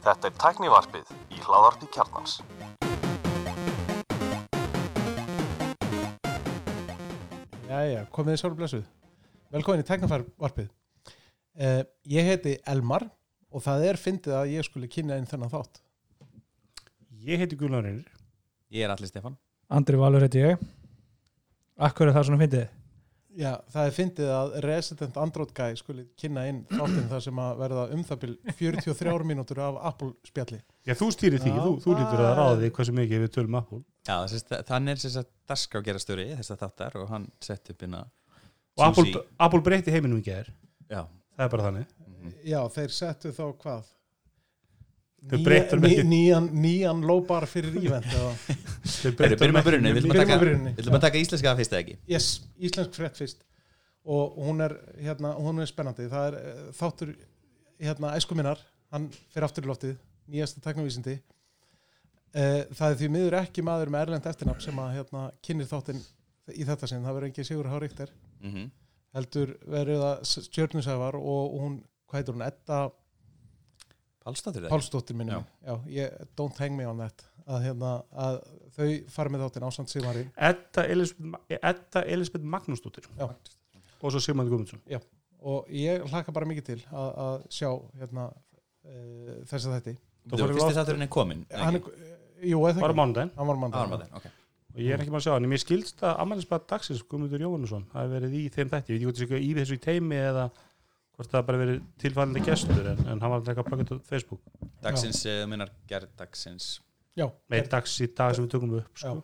Þetta er tæknivarpið í hláðarpi kjarnans. Jæja, komið þið sáru blessuð. Velkomin í Tæknafærvarpið. Uh, ég heiti Elmar og það er fyndið að ég skuli kynna inn þennan þátt. Ég heiti Guðlán Reynir Ég er allir Stefan Andri Valur heiti ég Akkur er það svona fyndið? Já, það er fyndið að Resident Android Guy skuli kynna inn þáttinn þar sem að verða um það bil 43 mínútur af Apple spjalli. Já, þú stýrir því, Já, þú, þú lítur að ráða því hversu mikið við tölum Apple Já, þannig er þess að Daskar gera störi þess að þáttar og hann sett upp hérna og Apple. Apple breyti heiminum í gær Já, það er bara þannig mhm. Já, þeir settu þá hvað? Þeir Nýja- breyttu ný, ekki. nýjan, nýjan lóbar fyrir ekki mjög við Byrjum taka- að byrjunni. við ætlum að taka íslenska fyrst eða ekki? Yes, íslensk frétt fyrst. Og hún er, hérna, hún er spennandi. Það er uh, þáttur hérna, æsku minnar, hann fyrir aftur í loftið. Nýjasta teknovísindi uh, það er því miður ekki maður með erlend eftirnafn sem að hérna, kynir þáttinn í þetta sinn, það verður engin Sigur H. Ríkter mm heldur verður það stjörnusævar og hún, hvað heitur hún, Edda Pálsdóttir það Pálsdóttir minni Já. já, ég, don't hang me on that. Að, hérna, að þau fara með þáttinn ásand Sigmari Edda Elisabeth, Edda Elisabeth Magnúsdóttir. Já. og svo Sigmund Guðmundsson. Og ég hlaka bara mikið til að, að sjá hérna, uh, þess að þetta Þú í Fyrsti loft- þátturinn er komin hann, er- jú, eða ekki. Hann var Ah, mandag var það, ok. og ég er ekki maður að sjá hann. En mér skilst að ammælisbað dagsins Guðmundur Jóhannesson hafi verið í þeim þætti. Ég veit ekki það eitthvað í þessu í teimi eða hvort það bara verið tilfallandi gestur en, en hann var alltaf eitthvað plöggit á Facebook. Dagsins, uh, minnar gerð dagsins. Já, með dags í dag sem við tökum upp sko.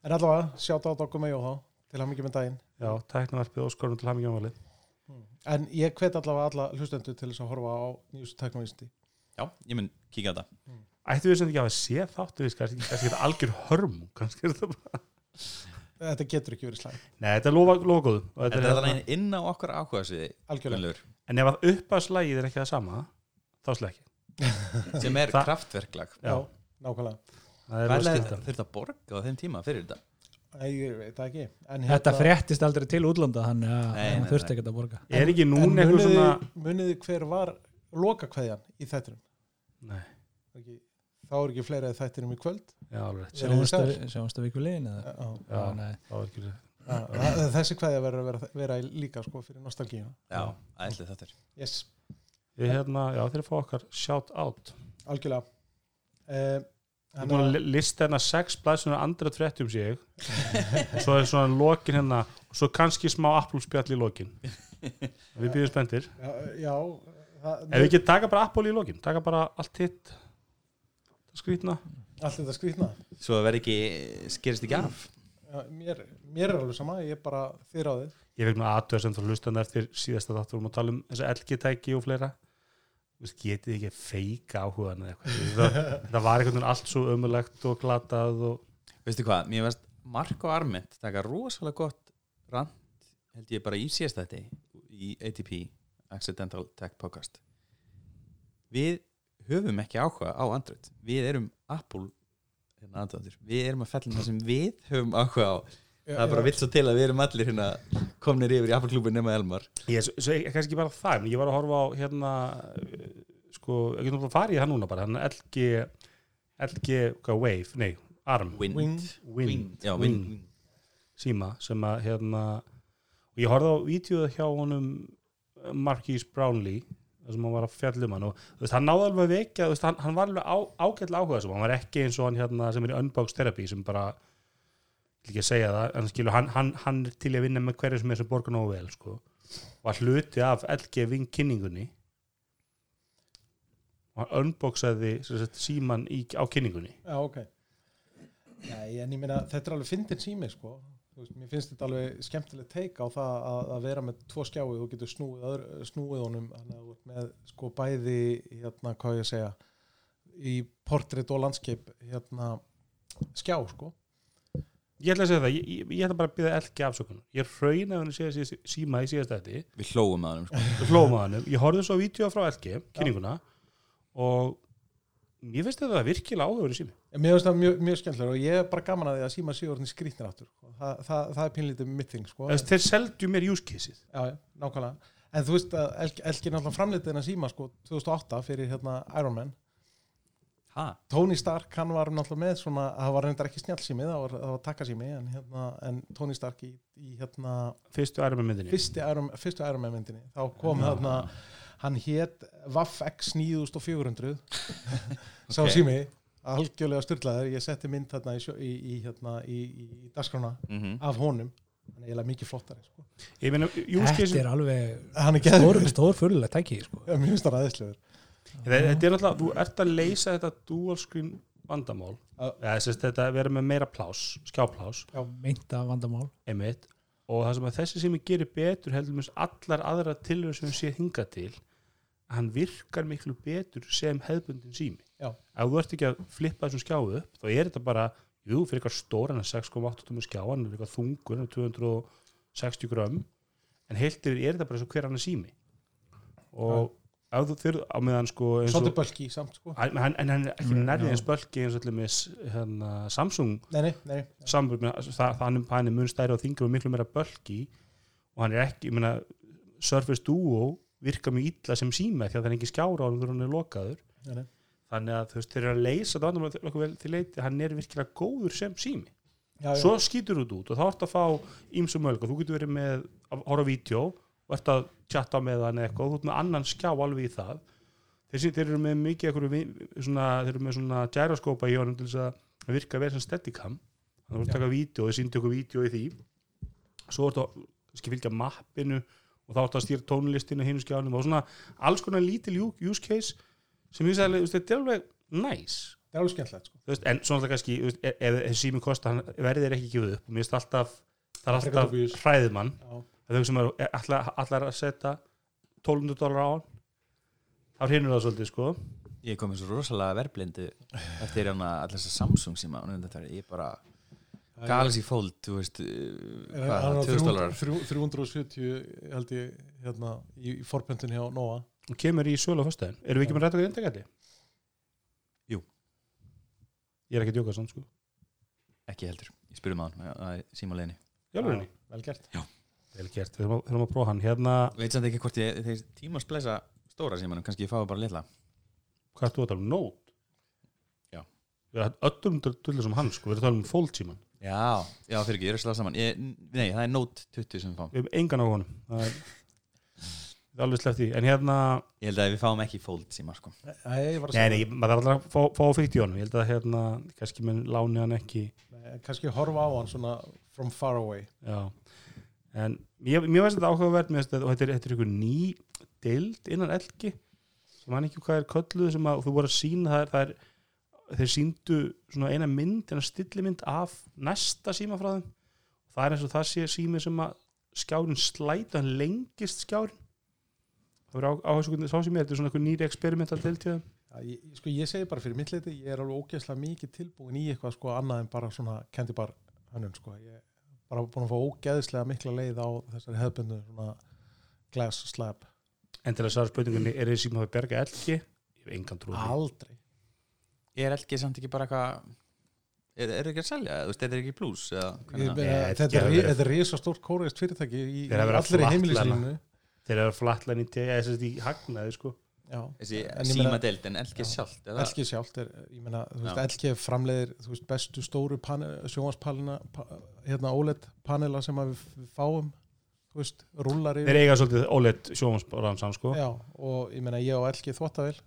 en allavega sjátt á okkur með Jóhá til hann mikið með daginn. Já, tæknavarpið og skorum til hamingjónvalið en ég hvet allavega alla hlustendur til þess að horfa á nýjustu teknovísindi Já, ég mun kíka á það. Ættu við sem ekki að hafa séð þáttu við kannski kannski þetta algjör hörm kannski er þetta bara þetta getur ekki verið slæm, Nei, þetta er lofa, lofa góð En þetta er þannig inn á okkar áhuga sviði algjörlega En ef að uppaslægið er ekki það sama þá slækki sem er Það- kraftverklag. Já, nákvæmlega. Það er þurft að borga á þeim tíma fyrir þetta? Nei, ég veit það ekki. En Þetta fréttist aldrei til útlanda þannig að þurfti nei. ekki að borga. Er ekki en núna eitthvað svona muniði hver var lokakveðjan í þættinum? Nei, Ekki- þá er ekki fleira þættinum í kvöld. Já, alveg rétt. Verið þið Sjáumst sæl. að- Sjáumst að viku liðin eða? Já, Já. Já, nei. Það var ekki já, það- þessi verður að vera, vera í- líka sko fyrir nostalgíuna Já, ætli þetta er. Yes, Ég hérna, já, þeir fá okkar shout out algjörlega uh, lista hérna sex blæsunar andra fréttum sig og svo er svona lokin hérna og svo kannski smá Apple spjall í lokin. Við býðum spenntir. Já, já það, Ef við ekki taka bara Apple í lokin taka bara allt hitt skrýtna. Allt þetta skrýtna. Svo það verði ekki, skerist ekki af. Já, mér, mér er alveg sama, ég er bara þér á þið Ég fekk nú aðtöða sem þú hlustan eftir síðasta þáttur um að tala um þessi LG-tæki og fleira. Þú getið ekki feika áhugan eða eitthvað. Það, það var einhvern veginn allt svo ömulegt og glatað og Veistu hvað, mér veist Mark og Arment taka rosalega gott rand held ég bara í síðast þetta í ATP, Accidental Tech Podcast. Við höfum ekki áhuga á Android Við erum Apple hérna. Við erum að fellum það sem við höfum áhuga á Það er bara vilt svo til að við erum allir hérna komnir yfir í Apple klubin nema Elmar ég, svo, svo, kannski ekki bara það, en ég var að horfa á hérna sko, ég getum bara að fara í það núna bara, hérna LG LG, hvað, Wave, nei, ARM Wind, Wind. Wind. Já, Wind. Wind. síma sem að hérna og ég horfði á vídeoða hjá honum uh, Marquis Brownlee þar sem hann var að fjalla um hann og veist, hann náði alveg vekja, veist, hann, hann var alveg á, ágætlega áhuga sem hann var ekki eins og hann hérna sem er í unbox therapy sem bara ekki að segja það, en skilur hann, hann, hann til að vinna með hverju sem er sem borgar nógu vel sko, var hluti af LG Wing kynningunni. Og hann unboxaði sagt, síman í, á kynningunni. Já, ok. Nei, en ég meina, þetta er alveg fyndin sími sko veist, mér finnst þetta alveg skemmtilegt teika á það að, að vera með tvo skjái og getur snúið, öðru, snúið honum þannig að þú ert með sko bæði hérna, hvað ég að segja í portrétt og landskeip hérna skjá sko. Ég ætla að segja það, ég, ég, ég ætla bara að byrja LG afsökunar, ég raun að hann sé síðast, síma í síðast þetta Við hlóum að hann sko. við hlóðum að hann, ég horfði svo á vídeo frá LG, kynninguna og ég finnst þetta virkilega áhugaður í sími. En Mér finnst það mjög, mjög skemmtilega og ég er bara gaman að því að síma síðan skrýtnir aftur. Þa, það, það er pínlítið mitt þing, sko. Þeir seldu mér caseið Já, já, nákvæmlega. en þú veist að Elki, Elki náttúrulega framleitið hennar síma sko 2008 fyrir hérna Iron Man. Ha, Tony Stark hann var náttúrulega með svona það var reyndar ekki snjálsími, það var, það var takkasími en, hérna, en Tony Stark í, í hérna fyrstu ærum með myndinni. Iron, fyrstu Iron Man myndinni. Þá kom hérna hann hét Vaff X 9400 sá Ok. sími algjörlega styrlaður, ég setti mynd hérna í, í, í, hérna, í, dagskrána mm af honum. Hann er eiginlega mikið flottari sko. ég meina, Þetta er alveg hann er stór, geður stór fyrirlega tæki sko. mér finnst það ræðislegur þetta þetta er náttúrulega, þú ert að leysa þetta dual screen vandamál. Já. eða sérst þetta vera með meira plás skjáplás, meinta vandamál. Einmitt. Og það sem að þessi sem ég gerir betur heldur mér allar aðra tilhör sem við séð hinga til hann virkar miklu betur sem hefðbundin sími. Já. ef þú ert ekki að flippa þessum skjáu upp þá er þetta bara, jú, fyrir eitthvað stór hann er 6,8 tómur skjá, hann er eitthvað þungur hann er 260 grömm en heilt yfir er þetta bara svo hver annar sími. Og ef þú fyrir á meðan sko eins svolítið og bölki samt sko. En hann er ekki Mm, nærðið eins bölki eins og allir með hérna, Samsung nei, nei, nei, það, þannig að hann er mun stærri og þingur og miklu meira bölki og hann er ekki, ég meina Surface Duo virka mjög illa sem síma því að það er ekki skjára á hann þegar hann er lokaður. Nei, nei. þannig að þú veist, þeir eru að leysa þetta hann er virkilega góður sem sími. Já, já. svo skýtur þú út og þá ertu að fá ímsum mölg og þú getur verið með að horfa vídeo og ert að chatta með hann eitthvað og þú ert með annan skjá alveg í það. Þeir, þeir eru með mikið svona, þeir eru með svona gyroskópa í honum til þess að virka vel sem steadicam. Þannig að þú ert að taka vídeo og þeir sýndi okkur vídeo í því. Svo ertu að fylgja mappinu og þá ertu að stýra tónlistinu hinu skjánum og svona alls konar lítil use case sem ég sagði, þetta er alveg næs það er alveg skemmtilegt sko. En svona kannski, veist, ef, ef þessi sími kosta hann verðið er ekki gefið upp. Og mér finnst alltaf það er alltaf dubious. hræðið mann já, þau sem eru allar, allar að setja 1200 dólar á hann þá hrinur það svolítið sko. Ég kom með svo rosalega verblindi eftir hérna allir þessar Samsung síma ég bara Galaxy Fold, þú veist uh, Eh, hvað, hann var 2000 dólarar 300 370 held ég hérna í, í forpöntin hjá Nova. Og kemur í sölu á föstudaginn. Erum við ekki með rætt okkur indagæti? Jú. Ég er ekki að djóka samt sko. Ekki heldur, ég maður það er síma Jálfurinni, vel gert. Vel gert, við þurfum að, að prófa hann. Hérna, veit samt ekki hvort ég, þeir tíma splæsa stóra símanum, kannski ég fái bara litla. Hvað er þú að tala um? Note? Já. Við erum öllum dullir sem hann sko, við erum að tala um fold síman já, já fyrir ekki, ég er að slá saman. Ég, nei, það er Note 20 sem við fáum. Við hefum engan á honum. Það er, það er alveg sleppt því en hérna, ég held að við fáum ekki Fold síma sko. Nei, ég var að nei, segja nei, maður þarf alltaf að fá, fá fyrkt í honum. Ég held að hérna, kannski menn láni hann ekki. Nei, kannski horfa á hann svona from far away. Já, en mér, mér veist þetta áhugavert. Mér þetta- og þetta er, þetta er einhver ný dild innan elgi sem hann ekki hvað er kölluð sem að þú voru að sína það er, það er þeir síndu svona eina mynd eina stillimynd af næsta síma frá þeim það er eins og það sé sími sem að skjárin slæta hann lengist skjárin. Það verður áherslu sá sem ég þetta er svona einhver nýri experimental deltíðum Já, ég, ég- sko, ég segi bara fyrir mitt leiti ég er alveg ógeðslega mikið tilbúin í eitthvað sko annað en bara svona kendi bara hönnun sko. Ég er bara búin að fá ógeðslega mikla leið á þessari hefðbundu svona glass slab. En til að svara spurningunni er þessi síma að berga elgi ég hef engan trú á því. aldrei er LG samt ekki bara eitthvað er, er ekki að selja, þú veist, er þetta ekki það- er, er ri- verið- þetta er risa stórt kóreist fyrirtæki í, Þeir allir í heimilislínu þeir eru flatlan í TSS í hagnaði sko Já, þessi en ég meina- síma deild en LG Já. sjálft? LG sjálft er, ég meina, þú veist, Já. LG framleiðir, þú veist, bestu stóru sjónvarspalina, pa, hérna OLED panela sem að við, fáum, þú veist, þeir yfir. eiga svolítið óleitt sjónvansbransan sko Já, og ég meina, ég og LG þvóttavel,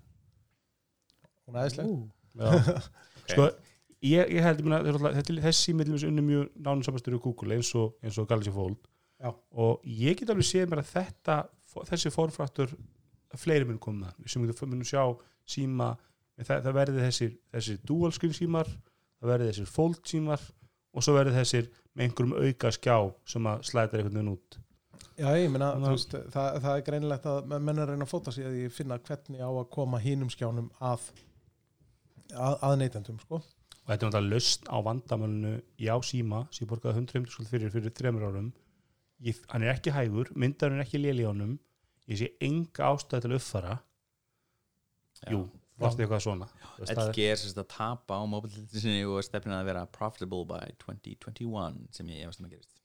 hún er æðisleg. Já. sko ég, ég held, alltaf- þetta er þessi til þess unni mjög nánum samastur í Google eins og, eins og Galaxy Fold Já. og ég get alveg séð mér að þetta þessi formfraktur fleiri mun koma við sem við munum sjá síma það, það verði þessir, þessir dual screen símar það verði þessir fold símar og svo verði þessir með einhverjum auka skjá sem að slæta einhvern veginn út Já, ég veist, það, það er greinilegt að menn er að reyna að fóta sig að ég finna hvernig á að koma hínum skjánum að, að, að neytendum, sko. og þetta er náttúrulega löst á vandamölinu já síma sem ég borgaði 100 skuld fyrir fyrir þremur árum. Ég, hann er ekki hægur, myndarinn er ekki léli á honum. Ég sé enga ástæð til að uppfara jú, varst eitthvað svona? Er- LG er sérst að tapa á mobilitinu sinni og stefnin að vera profitable by 2021 sem ég efast um að gerist.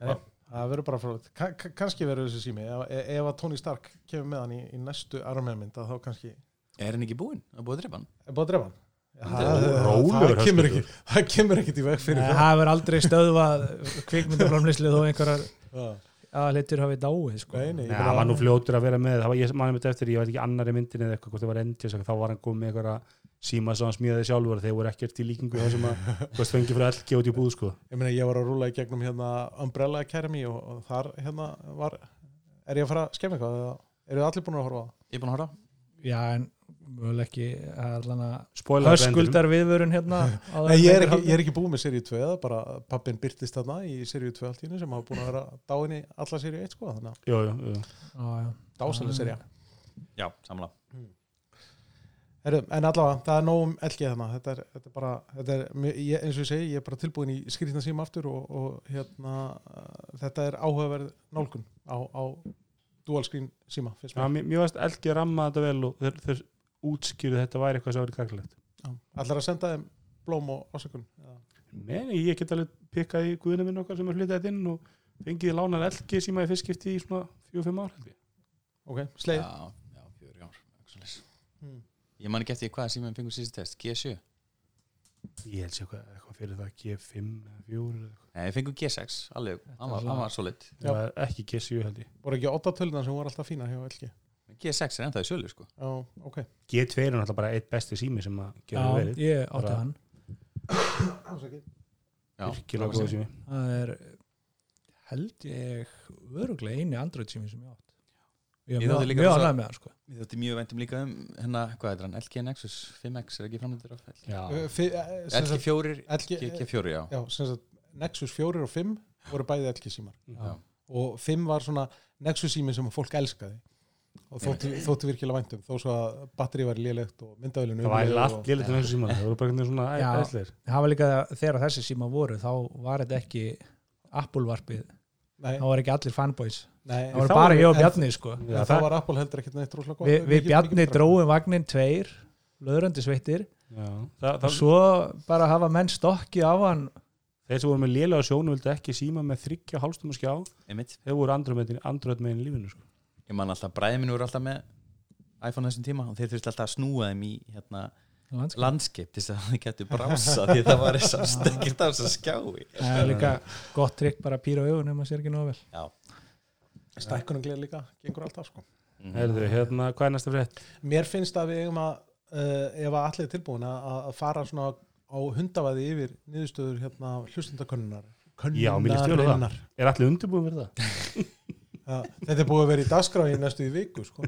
Nei, það verður bara frá Ka ka kannski verður þessi sími. Ef, ef að Tony Stark kemur með hann í, í næstu armjörmynd þá kannski Er hann ekki búinn? Það er búið að drepa hann er búið að drefa hann það, rólegur, það, kemur Höskuldur. ekki, það kemur ekkit í veg fyrir Nei, það það hefur aldrei stöðvað kvikmyndaframlýsli þó einhverjar Já. aðlitur hafi dáið sko. Nei, hann var nú fljótur að vera með það var ég manni mitt eftir, ég veit ekki annari myndin eða eitthvað, hvort það var endis, þá var hann komið með eitthvað síma sem hann smíðaði sjálfur, þeir voru ekkert í líkingu það sem að, fengi frá LG út í búð sko. ég meina ég var að rúla í gegnum hérna Umbrella Academy og, og þar hérna var er ég að fara að skemmi eitthvað eða eru þið allir búin að horfa á það? Ég er búinn að horfa. Já, en möguleg ekki endanum. höskuldar viðvörun hérna Nei, en ég er ekki, ég er ekki búið með seríu 2 eða bara pappin byrtist þarna í seríu 2 allt í henni sem hafa búin að vera dáin í alla seríu 1 sko dásalega seríu Já, samla Heru, en allavega, það er nógum LG þarna. Þetta er, þetta er bara, þetta er, ég, eins og ég segi ég er bara tilbúin í skrýtna síma aftur og, og hérna, þetta er áhugaverð nálgun á, á dual screen síma Já, mér. varst LG ramma þetta vel og þeir, þeir útskýrðu þetta væri eitthvað sem væri gaglegt Já. Ætlar að senda þeim blóm og ásökun Já. Nei, ég get alveg pikkað í guðina minn okkar sem er flyttað þetta inn og fengið lánar LG síma í fyrstskipti í svona 4-5 ár ég. ok, sleið Já, já, fjögur ár eitthvað svoleiðis. Hmm. Ég man ekki eftir hvað sem við fengum síðust test G7 Ég held sér eitthvað, eitthvað fyrir það G5 eða 4 eða eitthvað. Nei, við fengum G6 Alveg, hann var, hann var solid var ekki G7 held ég voru ekki 8 tölunar sem voru alltaf fína hjá LG G6 er ennþá í sölu sko. Já, ok. G2 er náttúrulega bara eitt besti sími sem að gera Já, verið. ég átti Bara- hann Já, virkilega góð sími. Það er held ég öruglega eini Android sími sem ég átt ég Ég er mjög líka mjög rosa- ánægð með hann sko. Við þóttum mjög væntum líka um hérna, hvað heitir hann, LG Nexus 5X er ekki framöndir á Já, eh, sem LG sagt- 4, LG, G4, já. Já, sem sagt Nexus 4 og 5 voru bæði LG símar. Já. og 5 var svona Nexus sími sem fólk elskaði og þótti, þótti virkilega væntum þó svo að batteri var lélegt og myndavælinu það var eiginlega allt liðlega til þessu síma það voru bara einhvern veginn svona Já. æðislegir. það var líka þegar þessi síma voru þá var þetta ekki Apple varpið. Nei, þá var ekki allir fanboys. Nei, það var þá bara ég og en- Bjarni sko. En þá það- var Apple heldur ekkert neitt rosalega gott. Vi, við mikið- Bjarni dróum vagnin tveir löðrandi sveittir. Já, það, og það, svo bara hafa menn stokki á hann. Þeir sem voru með lélega sjónu vildi ekki síma með þryggja hálstum og skjá Ég man alltaf, bræði minn voru alltaf með iPhone þessum tíma og þeir þurfti alltaf að snúa þeim í hérna, landskap. landskip til þess að það getur brása því það var þess að stekist á þess að skjái það er líka gott trikk bara að pýra augun ef maður sér ekki nóg vel Já, stækkunum gleð líka, gengur alltaf sko Mhm. Herðu, hérna, hvað er næsta frétt? mér finnst að við eigum að uh, ef að allir er tilbúin að, að fara svona á hundavaði yfir niðurstöður hérna hlustundakönnunnar Já, mér líst vel á það. Er allir undirbúin fyrir það? Ja, þetta er búið að vera í dagskrá í næstu í viku sko.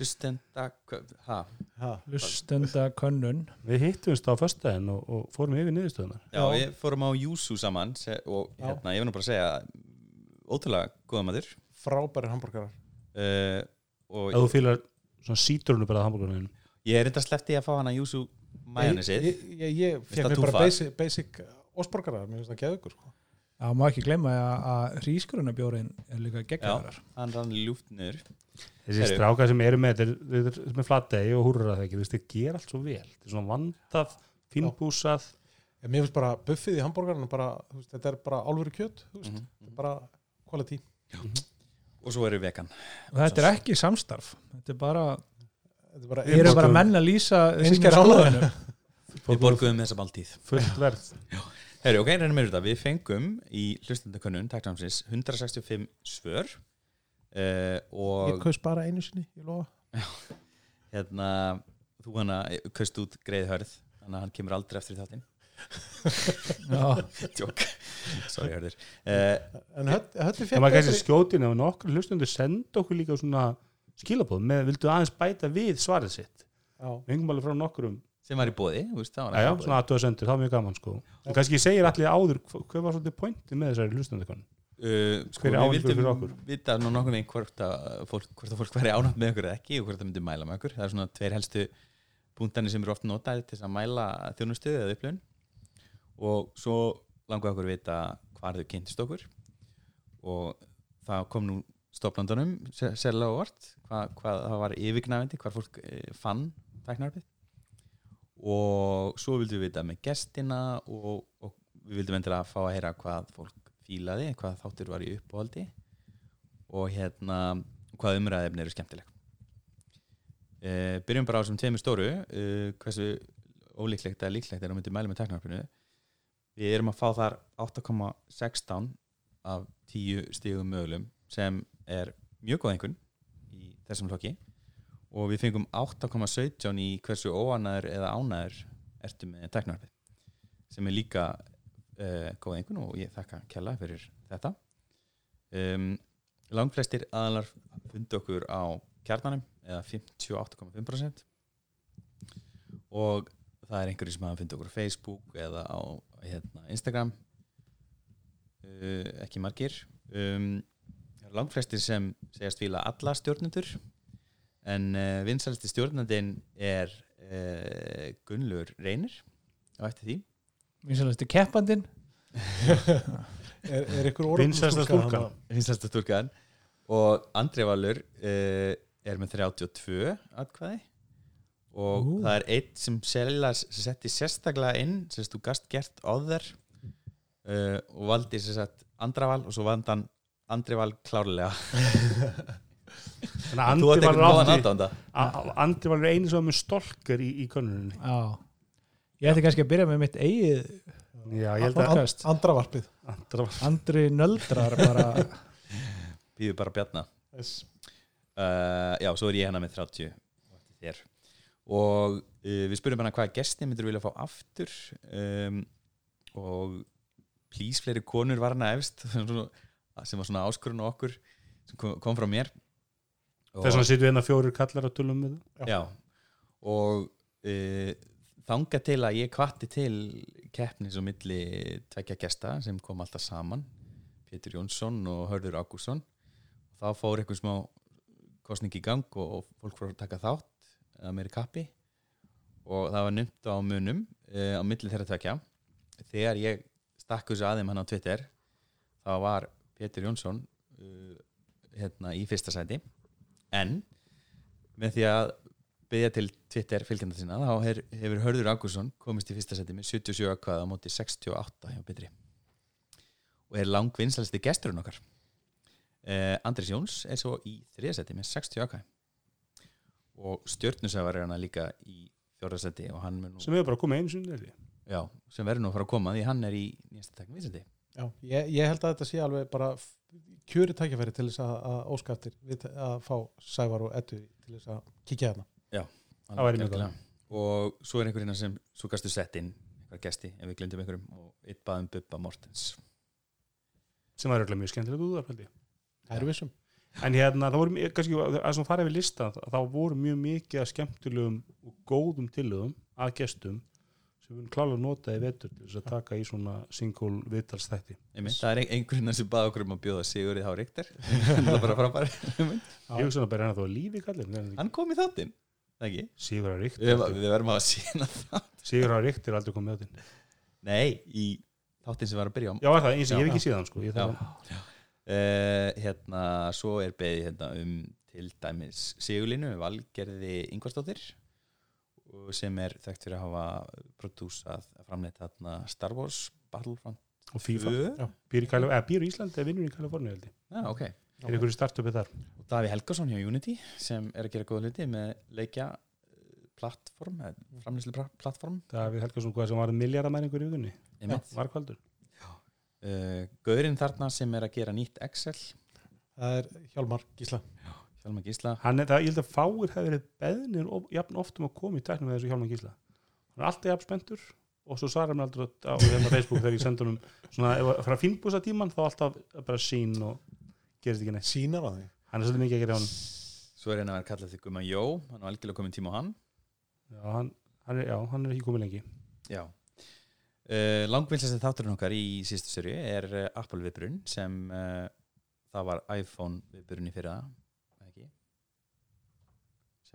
hlustenda hva- ha, ha. lustenda könnun. Við hittumst á föstudaginn og, og fórum yfir niðurstöðunar Já, við fórum á Júsú saman se- og hérna, ég vil nú bara segja ótrúlega góða maður. Frábæri hambúrgarar uh, og Ef þú fýlar svona sítrunu bara að hambúrgarinn ég er enda sleppti að fá hana Júsú majónesið ég, ég, ég Veist fekk að mér bara basic, basic osborgarar, mér finnst það geðugur sko. Það má ekki glemma að, hrískurunabjórin er líka geggjaðar hann rann ljúft niður. Þessi strákar sem eru með þeir, þeir með flategi og húrur að það ekki? Þú veist, þeir gera allt svo vel. Þeir er svona vandað, fínbúsað En mér finnst bara buffið í hambúrgarinu bara, þú veist, þetta er bara álveru kjöt þú veist, Mhm. þetta er bara quality. Og svo eru vegan. Og þetta er ekki samstarf. Þetta er bara, þetta er bara, ég eru bara borgum- menn að lýsa ánægju. skoðunum. við borguðum þessa máltíð. Fullt verð Herri, ok, reynum við þetta, við fengum í hlustendakönnun, takknámsins 165 svör uh, ég og kaus bara einu sinni, ég lofa. Hérna þú hana kaust út greið hörð þannig að hann kemur aldrei eftir þáttinn. Já, Tjók, sorry hörður. Uh, en höll, höllu Það var kannski skjótin ef nokkur hlustundur senda okkur líka svona skilabóð með vildu aðeins bæta við svarið sitt? Já, við hengum alveg frá nokkurum sem var í bóði, Já, svona aðtöða sendur, það var mjög gaman sko. En kannski segir allir áður hva- hvað var svolítið pointið með þessari hlustundakonun Uh, sko, við vildum vita nú nokkuð veginn hvort að fólk, hvort að fólk væri ánætt með okkur eða ekki og hvort það myndi mæla með okkur. Það er svona tveir helstu punktarnir sem eru oft notaði til þess að mæla þjónustu eða upplifun. Og svo langaði okkur að vita hvar þau kynntist okkur. Og það kom nú stoplandunum sérlega á vart hvað, hvað það var yfirgnæfandi hvar fólk eh, fann tæknarfið og svo vildum við vita með gestina og, og við vildum endilega fá að heyra hvað fólk fílaði hvað þáttur var í uppáhaldi og hérna hvað umræðefni eru skemmtileg. Uh, byrjum bara á þessum tveimur stóru uh, hversu ólíklegt eða líklegt er að myndi mæli með teknarpinu við erum að fá þar 8,16 af 10 stígum mögulegum sem er mjög góð einhvern í þessum hlokki og við fengum 8,17 í hversu óanæður eða ánæður ertu með teknarpið sem er líka uh, góð einhvern og ég þakka Kella fyrir þetta. Um, langflestir aðalar fundi okkur á kjarnanum eða 58,5% og það er einhverju sem hafa fundið okkur á Facebook eða á hérna, Instagram. Uh, ekki margir. Um, það eru langflestir sem segjast fíla alla stjórnendur en uh, vinsalisti stjórnendin er uh, Gunnlur Reynir. Á eftir því. Vinsalasti keppandinn. Er, er ykkur stúlkan. vinsalisti stúrkan og Andri Valur uh, er með 32 atkvæði. Og Ú. það er eitt sem setti sérstaklega inn sem þú gast gert áður uh, og valdi sem sagt Andraval og svo vand hann Andri Val klárlega Þannig að átt var rátti aðdánda A- Andri var einu sem var með stolkar í, í könnuninni Já. Ég ætti kannski að byrja með mitt eigið Já, ég held að Andravarpið. Andri var Andri Nöldrar bara. Býður bara bjarna. Yes. uh, já, svo er ég hana með 30 og eftir þér. Og uh, við spurðum hana hvaða gesti myndir vilja fá aftur? Um, og please fleiri konur var hana efst sem var svona áskurinn okkur sem kom, kom frá mér Þess vegna sittum við hérna fjórir kallar að tölum með það já, og uh, þanga til að ég kvatti til keppnis og milli tvekja gesta sem kom alltaf saman Pétur Jónsson og Hörður Ágússon þá fór eitthvað smá kostning í gang og, og fólk fór að taka þátt að meiri kappi. Og það var numt á munum uh, á milli þeirra tvekja þegar ég stakk þessu aðeim hann á Twitter þá var Pétur Jónsson uh, hérna í fyrsta sæti en með því að byggja til Twitter fylgjanda sinna þá hefur Hörður Ágússon komist í fyrsta seti með 77 aðkvæða á móti 68 hjá Petri og er langvinnslæsti gesturinn okkar. Uh, Andris Jóns er svo í þriða seti með 60 aðkvæð og stjörnusævar er hana líka í fjórða seti og hann mun nú, sem hefur bara komið einu sinni já, sem verður nú að fara að koma því hann er í nýjasta takk við seti Já, ég, ég held að þetta sé alveg bara kjöri tækifæri til þess að, að óska eftir við, að fá Sævar og Eddu til þess að kíkja hérna. Það væri mjög Algjörlega. og svo er einhver hérna sem svo gastu sett inn einhver gesti ef við glemdum einhverjum og eitt baðum Bubba Mortens. Sem var örugglega mjög skemmtilegt úðar held ég. Það er vissum. En hérna, það voru kannski, að svona fara við lista, þá voru mjög mikið skemmtilegum og góðum tillögum að gestum sem við erum klálega að nota í vetur til þess að taka í svona single viðtalstætti. Einmitt, það er ein- einhver hérna sem baða okkur um að bjóða Sigurði Há Ríkter það er bara frábæri Ég hugsa að bara hann að var lífi kallin, hann kom í þáttinn, ekki? Sigur að ríkt, við, við verðum að sína það Sigur að ríkt er aldrei komið á þinn. nei, í þáttinn sem var að byrja á. Já, er það, eins og ég hef ekki síðan, sko. Uh, hérna, svo er beðið hérna um til dæmis Sigurlínu Valgerði Ingvarsdóttir. og sem er þekkt fyrir að hafa prodúsað framleitt hérna Star Wars Battlefront og FIFA. 2 Býr í, Kæli, eða, býr í Íslandi eða vinnur í Kaliforni, held ég. Já, ok Er ykkur í startupið þar? og Daví Helgason hjá Unity sem er að gera góða hluti með leikja eh, plattform, framlýslu plattform Davíð Helgason, hvað sem var miljardamæringur í vikunni? einmitt. Varkvaldur. Uh, Gaurinn þarna sem er að gera nýtt Excel Það er Hjálmar Gísla Hjálmar Gísla Hann er, það, ég held að fáir hefur verið beðnir of, jafn oft um að koma í tæknum með þessu Hjálmar Gísla. Hann er alltaf jafn spenntur og svo svarar hann aldrei á hérna Facebook þegar ég sendur hann svona, ef að frá fínbúsa tíman þá alltaf bara sín og gerist ekki neitt. Sínar á því Hann er svolítið mikið að gera á hann. svo er hann að vera kallað til Guma Jó hann var algjörlega komin tíma á hann Já, hann, hann, er, já, hann er ekki komið lengi. Já uh, Langvinslega þátturinn okkar í síðustu sörju er uh, Apple viðbrun sem uh, það var iPhone viðbrun í fyrra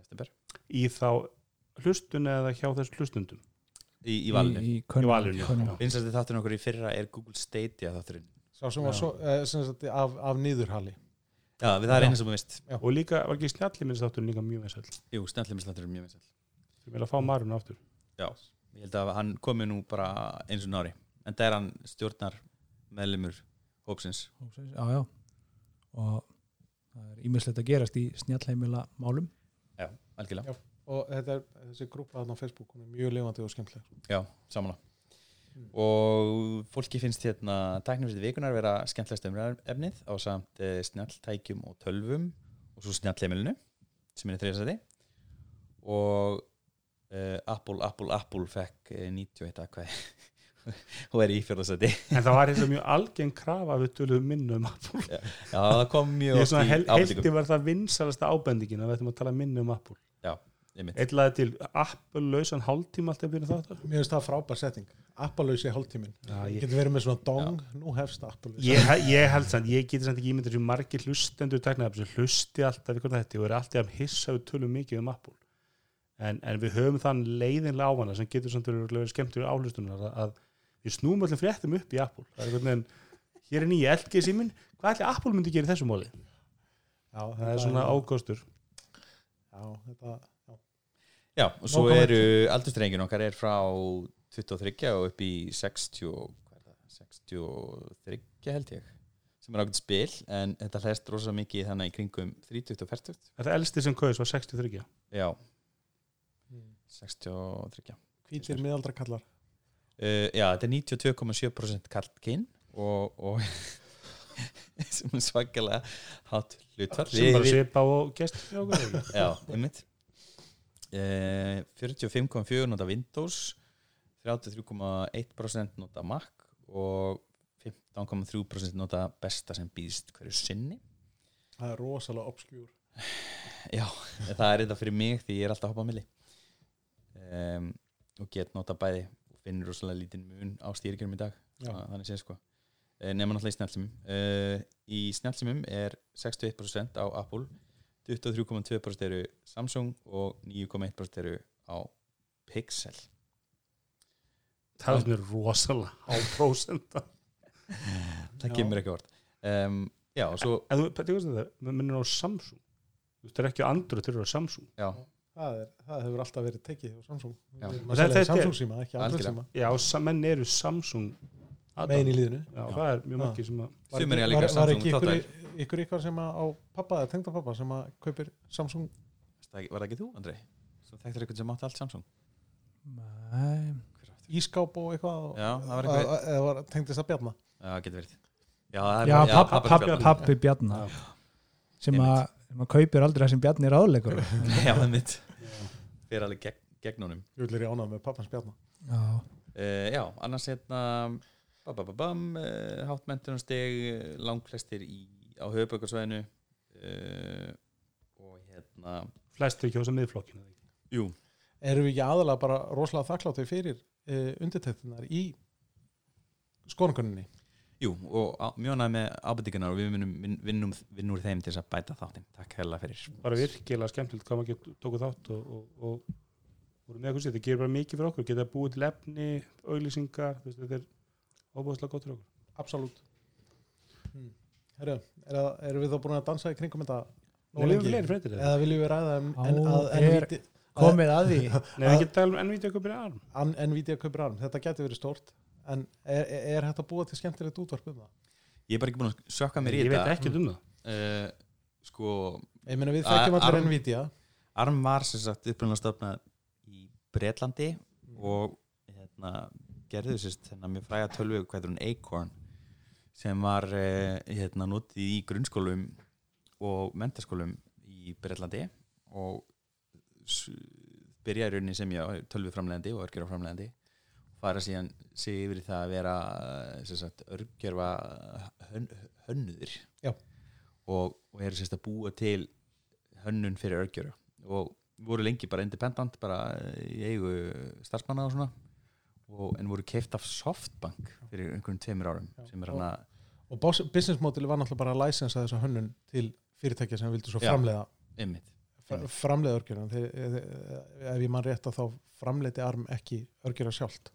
September. Í þá hlustun eða hjá þess hlustundum. í, í valinu. Í, í, valinu. Vinslega þátturinn okkar í fyrra er Google Stadia þátturinn. Sá sem var svo, eh, sem sagt, af, af nýðurhali Já, við það er Já. eina sem við veist Og líka, var ekki snjalli minnst þátturinn líka mjög veisall. Jú, snellimislætturinn er mjög vinsæll. Við viljum að fá maruna aftur. Já, ég held að hann komi nú bara eins og nári en það er hann stjórnar meðlumur hópsins. Hópsins, já, já. Og það er ímislegt að gerast í snjallheimila málum Já, algjörlega Já. og þetta er, þessi grúpa þarna á Facebook er mjög lifandi og skemmtileg Já, samanlega Mm. og fólki finnst hérna tæknifrið vikunar vera skemmtilegst umræðefnið á samt uh, snjalltækjum og tölvum og svo snjallheimilinu sem er í þriðasæti og uh, Apple, Apple, Apple fekk uh, 91 aðkvæði og er í fjörðasæti en það var eins og mjög algeng krafa að við töluðum minna um Apple. Já, það kom mjög ég oft svona í hel, ábendingum. heldi var það vinsalasta ábendingin að við ættum að tala minna um Apple. Einmitt. eitthvað til Apple lausan hálftíma alltaf byrja þáttar. Mér finnst það frábær setting Appalausi hálftíminn. Já, ég ég, getur verið með svona dong, nú hefst Appalausi ég, ég held samt, ég geti samt ekki ímyndir sem margir hlustendur sem hlusti alltaf ykkur þetta og er alltaf að hissa við tölum mikið um Apple. En, en við höfum þann leiðinlega á hana sem getur samt verið verið skemmtur áhlustunar að, að við snúum öllum fréttum upp í Apple það er einhvern veginn, hér er nýja LG síminn hvað ætli Apple myndi gera í þessu móli? já, það er svona ágóstur já, þetta, já. Já, og svo comment. eru aldurstrengin okkar er frá 23 og upp í 60 og- hvað er það, 63 held ég sem er ákveð spil en þetta hlæst rosa mikið þannig í kringum 30 og 40 þetta elsti sem kaus var 63 Já, Mm. 63 hvítir miðaldra kallar uh, Já, þetta er 92,7% kallkinn og, og sem er svakalega hátt hlutfall. Sem bara svipa og gest Já, einmitt. Uh, 45,4 nota Windows 33,1% nota Mac og 15,3% nota besta sem býðst hverju sinni. Það er rosalega obskjúr. Já, það er þetta fyrir mig því ég er alltaf að hoppa á milli. Um, og get nota bæði finnir rosalega lítinn mun á stýrikjum í dag þannig sé sko. Uh, nema náttúrulega í snjálfsumum uh, í snjálfsumum er 61% á Apple 23,2% eru Samsung og 9,1% eru á Pixel. Það er rosalega á prósenda það kemur ekki vort um, já og svo þú, minnum á Samsung. Þú er ekki á Android, þeir eru á Samsung. Já, það, er, það hefur alltaf verið tekið hjá Samsung. Samsung síma, ekki Android Algjörlega. síma já, menn eru Samsung megin í líðinu já, það er mjög margir sem að Var var, ekki ykkur, ykkur ykkar sem að á pappa eða tengda pappa sem að kaupir Samsung? Var það ekki þú Andrei svo þekktur eitthvað sem átti allt Samsung? Nei, ískáp og eitthvað og- já, það var að- eitthvað að- eða var tengdist að bjarna? Já, getur verið. Já, er Bjarna. pappi Bjarnar Já. sem að að kaupir aldrei það sem Bjarni er áðleikur já, það er mitt fyrir alveg gegn, gegn honum. Ég vil er í ánað með pappans bjarna. Já, uh, já, annars hérna babababam, uh, háttmentunarsteg langflestir í, á höfubökkarsvæðinu uh, og hérna flestir kjósa miðflokkinu jú, erum við ekki aðalega bara rosalega þakkláttir fyrir uh, undirtektunar í skoðanakunninni jú og á, mjög næð með ábendingarnar og við vinnum, vin, vinnum, vinnum úr þeim til að bæta þáttinn. Takk hella fyrir. Bara virkilega skemmtilegt hvað maður getur tókuð þátt og, og, og voru með eitthvað sér, þetta gerir bara mikið fyrir okkur. Geta búið til efni, auglýsingar þetta er óbúðslega gott fyrir okkur. Absolutt. Hmm. Herru, er, erum við þá búin að dansa í kringum þetta Nei, við lengi? fleiri fréttir. Eða? eða viljum við ræða um Á, en, að er- NVIDIA, komið að því? Nei, við getum tala um NVIDIA kaupir í arm an, NVIDIA kaupir arm, þetta getur verið stórt en er, er, er að búa til skemmtilegt útvarp um það? ég er bara ekki búin að sökka mér í ég veit þetta ekki um það. Uh, sko, Ég meina við þekkjum allir NVIDIA. ARM var sem sagt upprunlega stofnað í Bretlandi og hérna, gerðu sérst þennan mjög fræga tölvu hvað er hún Acorn sem var uh, hérna, notið í grunnskólum og mentaskólum í Bretlandi og byrjaði í rauninni sem ég tölvuframlegandi og örgjöraframlegandi og fara síðan sig yfir það að vera eh, sagt, örgjörfa hön, hönnuðir. Og, og eru sérst að búa til hönnun fyrir örgjörfa og voru lengi bara independent bara í eigu starfsmanna og svona. Og, en voru keift af Softbank fyrir einhverjum tveimur árum að og business modeli var náttúrulega bara að licensa þessa hönnun til fyrirtækja sem vildu svo Já. framleiða. Einmitt fra, Einmitt. Framleiða örgjörðan þegar ef ég man rétt að þá framleiti arm ekki örgjörða sjálft.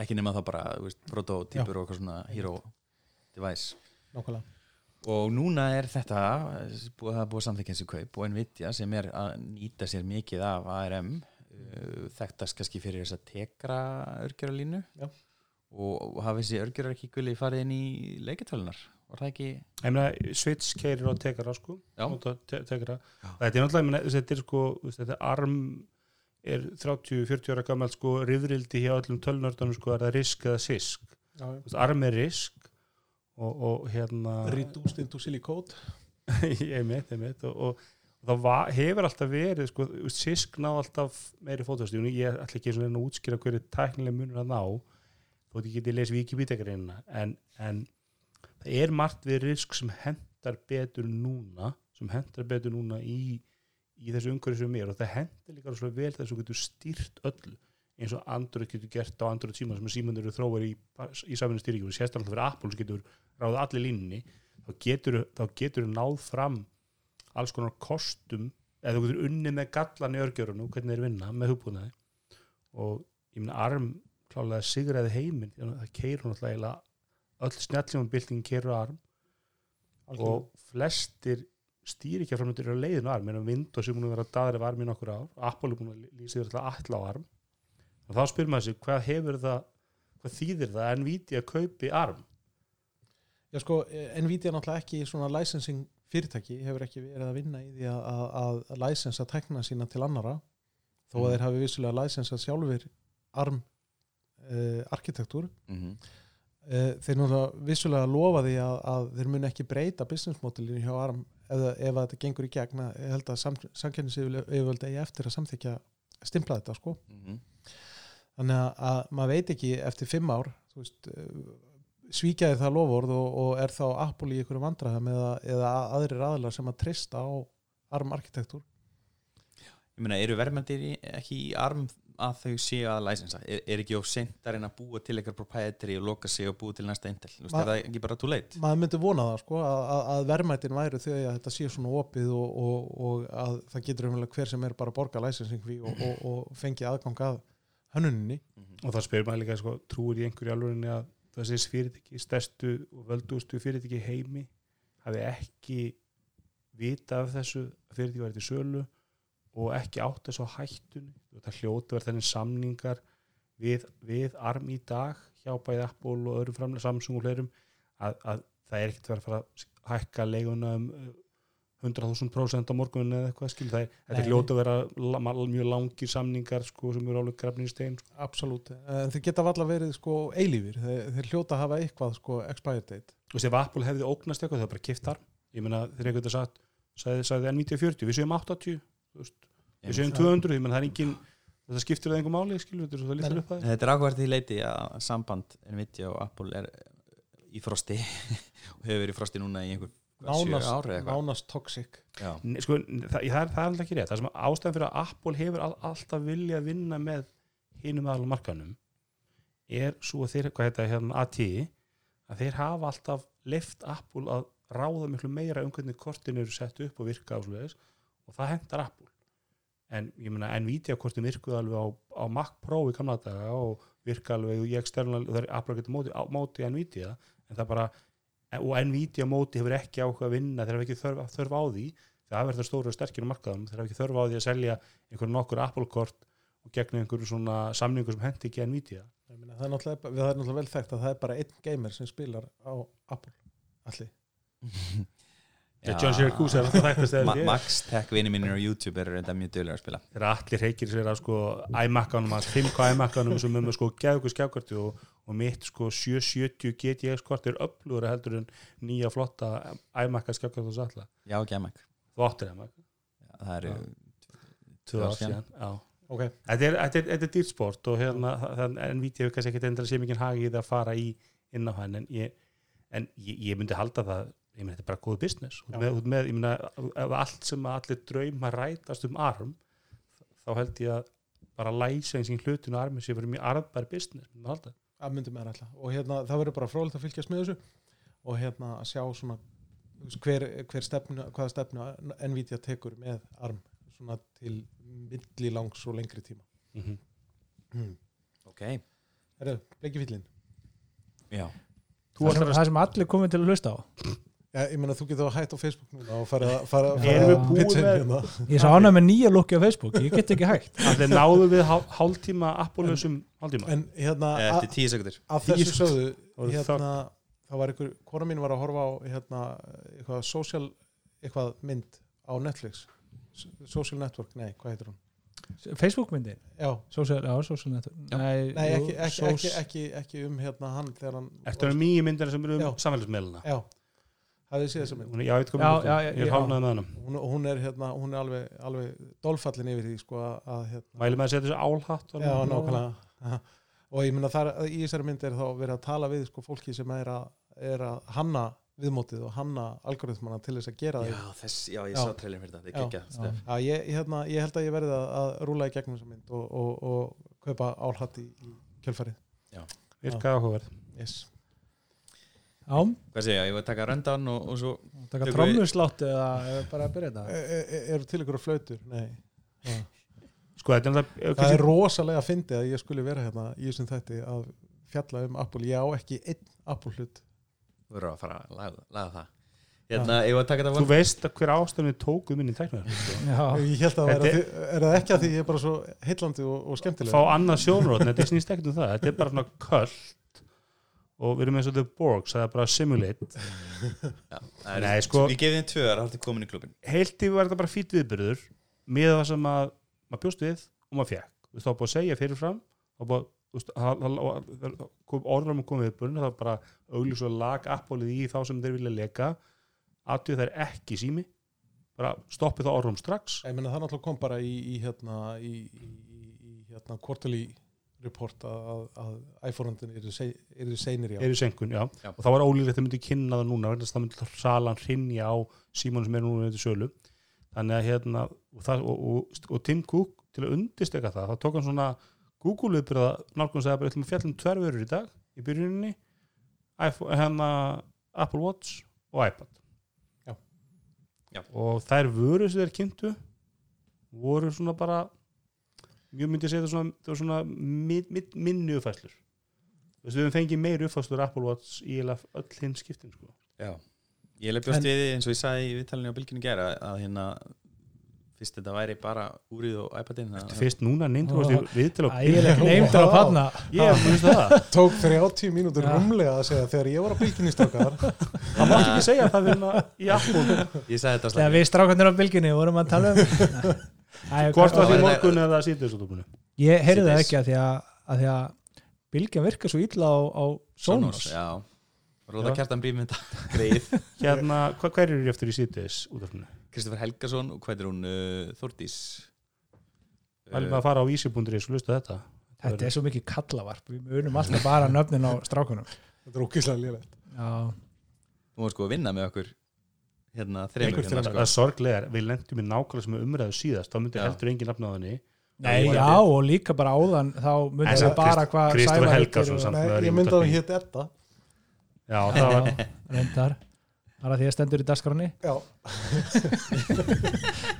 Ekki nema þá bara veist, prototípur og eitthvað svona hero device. Nákvæmlega. Og núna er þetta búið að búið þessi kaup og Nvidia sem er að nýta sér mikið af ARM uh, þekktast kannski fyrir þess að tekra örgjöralínu. Já. og, og hafa þessi gulli farið inn í leikatölunar var það ekki ég meina Svits keirir á tekara sko. Já. Te tekara Já. þetta er náttúrulega, þetta er sko þetta arm er 30-40 ára gammal sko rifrildi hjá öllum tölnördunum sko er það risk eða sisk? Já, Þú veist, arm er risk og, og hérna reduced into silicone ég meit, ég meit og, og, það var, hefur alltaf verið sko, sisk ná alltaf meiri fótastíðun ég ætla ekki svona að útskýra hverju tæknileg munur að ná þótt ég geti lesið Wikipedia-greinina. En, en það er margt við risk sem hendar betur núna sem hendar betur núna í, í þessu umhverju sem er. Og það hendar líka svo vel þess að þú getur stýrt öllu eins og Android getur gert á Android síma sem símandur eru þróar í, í saminu stýringu. Sérstaklega fyrir Apple sem getur ráðið allir línni þá getur, getur náð fram alls konar kostum. Eða þú getur unnið með gallan í örgjörunum hvernig þeir vinna með hugbúnaði. Og ég meina arm klálega sigraði heiminn það keirur náttúrulega eiginlega öll snjalljónbilding keirur á arm og flestir stýrikja framöndir eru á leiðinu arm. En Windows er búin að vera daðri af armin okkur ár Apple er búin að lýsa þér alltaf all á arm. Og þá spyrir maður sig hvað hefur það hvað þýðir það að Nvidia kaupi arm? Já sko, Nvidia er náttúrulega ekki svona licensing fyrirtæki, hefur ekki verið að vinna í því að, að, að licensa tekna sína til annara, þó að Mhm. þeir hafi vissulega licensað sjálfur ARM uh, arkitektúr mm -hmm. Uh, þeir náttúrulega vissulega lofa því að, að þeir muni ekki breyta business modelinu hjá ARM eða ef þetta gengur í gegn. Að ég held að sam, samkenniseyfjöld eigi eftir að samþykja stimpla þetta sko. Mhm. þannig að, að maður veit ekki eftir fimm ár veist, svíkjaði það lofórð og, og er þá Apple í ykkur vandræðum eða, eða aðrir aðlar sem að trista á ARM arkitektúr ég meina, eru verðmændir ekki í arm að þau séu að læsensa er, er ekki of sent að reyna að búa til eitthvað proprietary og loka sig og búa til næsta Intel? Þú veist, Ma- er það ekki bara too late? maður myndi vona það sko að, að, að verðmætin væri að þetta sé svona opið og, og, og að það getur umlega hver sem er bara að borga licensing fee og, og, og fengi aðgang að hönnuninni. Og það spyrir maður líka sko, trúir í einhverju alvörinni að þessi fyrirtæki, stærstu og völdustu fyrirtæki heimi hafi ekki vita af þessu fyrirtæki væri til sölu og ekki átt þessu hættunni það hljóti verið þenni samningar við, við arm í dag hjá bæði Apple og öðrum framlega Samsung og fleirum að, að það er ekkert verið að fara að hækka leiguna um uh, 100.000% á morgunin eða eitthvað skil það er, þetta Nei. hljóti að vera mjög langir samningar sko, sem eru alveg grafnir í stein sko. absolutt, en þeir geta valla verið sko eilífir, þeir, þeir hljóta að hafa eitthvað sko expired date. Og veist, ef Apple hefði ógnast eitthvað það er bara kipt arm. Ég meina þeir veginn sagt sagði, sagði Nvidia 40, við séum 80 þú veist, við séum 200, ég meina það er engin þetta skiptir það einhver máli, skilur þetta er það að Þetta er ákvært því leiti að samband Nvidia og Apple er í frosti og hefur verið í frosti núna í einhver nánast, ár eða eitthvað. nánast toxic. Sko, það, það, er, það er alltaf ekki rétt. Það sem ástæðan fyrir að Apple hefur all, alltaf vilja að vinna með hinum aðalum markanum er svo að þeir, hvað heita hérna AT að þeir hafa alltaf lift Apple að ráða miklu meira um hvernig kortin eru sett upp og virka og það hendar Apple en ég meina Nvidia kortin virkuð alveg á, á Mac Pro í gamla daga og virka alveg í external og það er Apple getur móti, á, móti Nvidia en það bara og Nvidia móti hefur ekki áhuga að vinna þeir hafa ekki þörf, þörf á því. Það verður stóru og sterkir á markaðum þeir hafa ekki þörf á því að selja einhverjum nokkur Apple-kort og gegn einhverju svona samningu sem hendi ekki Nvidia Ég meina, það, er það er náttúrulega vel þekkt að það er bara einn gamer sem spilar á Apple allir John Syracuse er alltaf þekktast eða Ma ég. Max Tech vinni mínir á YouTube eru reynda mjög dögulega að spila. Þeir allir reykir sér að sko iMac-ánum að 5K iMac-ánum sem er með sko geðugur skjákvarti og, og mitt sko 770 GTX kort er öflugur heldur en nýja flotta iMac-a skjákvarti og salla Já, ekki að Mac þú áttir iMac, Það eru tvö ár ár síðan. já. þetta er, þetta er, þetta er dýrsport og hérna, það, en viti hefur kannski ekki endra sé mikið hagi í það að fara í inn á hann en ég, en ég, ég myndi halda það ég myndi þetta er bara góð business. Með, út með, ég myndi ef allt sem að allir drauma rætast um arm þá held ég að bara læsa eins og hlutinu armi sé fyrir mjög arðbær business að myndum er alltaf og hérna, það verður bara frólægt að fylgjast með þessu og hérna að sjá svona hver, hver stefnu, hvaða stefnu Nvidia tekur með ARM svona til millilangs og lengri tíma. Mm -hmm. hmm. Ok, Erðu, bleiki fyllin já. Þú það sem, það sem allir komið til að hlusta á Já, ég meina þú getur að hætta á Facebook núna og fara að pitcha inn með- hérna. Ég sá hana með nýja lukki á Facebook, ég get ekki hægt. Þannig náðu við hál- hálftíma appolösum hálftíma. En hérna, Eh, eftir tíu sekundir Tíu þessu sögðu, hérna, það var einhver, kona mín var að horfa á hérna, eitthvað social, eitthvað mynd á Netflix. Social Network, nei, hvað heitir hún? Facebook myndin, Já, social, já, social network. Nei, nei, ekki, ekki, ekki, ekki, ekki um hérna hann þegar hann... Eftir að mýja myndina sem eru um samfélagsmeilina Já, hafið þið séð þessa mynd? Hún Já, ég veit hvað Já, já, er. já, Ég er já. hálfnaði með hana Hún, hún er hérna, hún er alveg, alveg dolfallin yfir því, sko, að- að hérna... Mæli með að setja þessu álhatt Já, nákvæmlega. Og ég meina þar, í þessari mynd er þá verið að tala við sko, fólki sem er að, er að hanna viðmótið og hanna algoritmana til þess að gera Já, það. þess, já, ég Já. sá trailin fyrir þetta, Já. það er geggjað Já. Já, ég, hérna, ég held að ég verði að, að rúla í gegnum þessa mynd og, og, og kaupa álhatt í, í kjölfarið. Virkaði áhugaverð Yes. Já, Hvað segja, ég var að taka röndan og, og svo taka Tökum við- trommusláttu eða bara að byrja E, þetta e, eru til ykkur flautur? Nei. Já. Sko, þetta er Það er rosalega að fyndi að ég skuli vera hérna í þessum þætti að fjalla um Apple. Ég á ekki einn Apple hlut. Þú verður að fara að laga, laga það Hérna, ég var að taka Þú þetta veist að hver ástæðan við tókuð minni tæknar Já, Ég held að það Þetta er, er það ekki að því ég er bara svo heillandi og, og skemmtilega. Fá annað sjónrót, þetta snýst ekkert um það Þetta er bara svona köld og við erum eins og The Borgs, það er bara simulate. Já, það er- Nei, sko- Ég gefið þið tvö ára, þá ertu komin í klubin. Heilt yfir var þetta bara fýtt viðbyrður með það sem að maður bjóst við og maður fekk Þú veist, þá var búið að segja fyrirfram þá búið, þú veist, það- það- það- kom orðram að koma viðbyrðin það var bara augljus og lag appólið í þá sem þeir vilja leka. Aðtöð það er ekki sími. Bara stoppið það orðrum strax. Ég meina það náttúrulega kom bara í, í hérna í, í, í, í hérna quarterly report að, að, að iPhone-undin eru, eru seinir í á. er í senkun, já. Já. og það var ólíklegt að það myndi kynna það núna vegna þess að það myndi salan hrinja á símónu sem er núna þetta sölu þannig að hérna og, það, og, og, og Tim Cook til að undisteka það, þá tók hann svona Google-uppbyrða nálgum segja bara við ætlum að fjalla um tverfurur í dag í byrjuninni iPhone, hérna Apple Watch og iPad Já. Já. og þær vöru sem þeir kynntu voru svona bara mjög myndi segja það svona, það var svona mid, mid, minni uppfæslur Þú veist, við höfum fengið meiri uppfæslur Apple Watch í öll hinn skiptin sko. Já. Ég hef bjóst En- við eins og ég sagði í viðtalinu á bylginu gera að hérna fyrst þetta væri bara úrið og iPadin það- fyrst núna í viðtil ægilegt neymdur á panna ég finnst það. Tók 30 mínútur Já. rúmlega að segja þegar ég var á bylginni strákar. Það mátti ekki segja það fyrir hérna í Apple. Ég sagði þetta Þegar slæmi við strákandir á bylginni vorum að tala um hvort var því morgun eða síðan svo Ég heyrði það ekki að því að, að, því að bylgjan virkar svo illa á, á Sonos Já. Róða kjartan greið. Hérna, hva, hver eru eftir í síðan útafinu? Kristoffer Helgason og hvað er hún uh, Þórdís? Það er bara að fara á vísi.is og lusta þetta. Þetta er svo mikið kallavarp. Við munum alltaf bara nöfnin á strákunum. Þetta er ókýrslega Já, Hún var sko að vinna með okkur hérna þreymur hérna sko. það sorglega, er, við lendum í nákvæmlega sem við umræðu síðast, þá myndi Já. heldur engin nafna á henni. Nei, Já, já, og líka bara áðan þá samt við bara hvað það er í ég myndi að hún hétt Edda. Já, það var reyndar. Það er að því að stendur í dagskráni Já,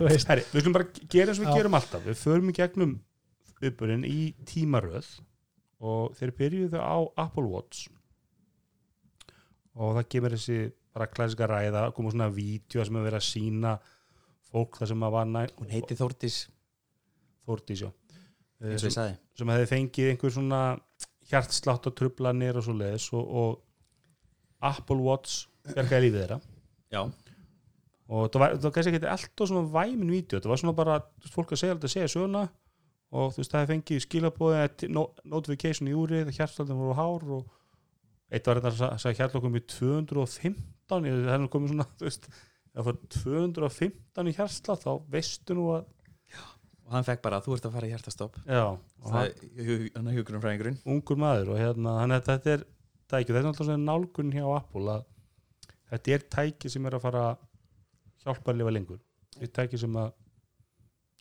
Herri, við skulum bara gera eins og við Já. gerum alltaf. Við förum í gegnum uppurinn í tímaröð og þeir byrjuðu á Apple Watch. Og það kemur þessi klassika ræða, koma svona vídeo sem er verið að sína fólk það sem að var næ Hún heiti Þórdís. Þórdís, já. Og ég sagði. sem hefði fengið einhver svona hjartslátt og trublanir og svo leiðis og, og Apple Watch bjargaði lífið þeirra. Já. Og það var, það kannski ekki alltaf svona væmin vídeo, það var svona bara fólk að segja alltaf að segja söguna og þú veist það hefði fengið skilabóði no, notification í úrið, hjartsláttan voru hár og eitt var þetta að segja hjartlokkum í 215 ég- það er nú komið svona, þú veist ef það var 215 í hjartslátt þá veistu nú að og hann fekk bara að þú ert að fara í hjartastopp. Já, það er hann er hugurinn fræðingurinn ungur maður og hérna, þannig að þetta er tæki, þetta er náttúrulega svona nálgun hjá Apple að þetta er tæki sem er að fara hjálpa að lifa lengur. Þetta er tæki sem að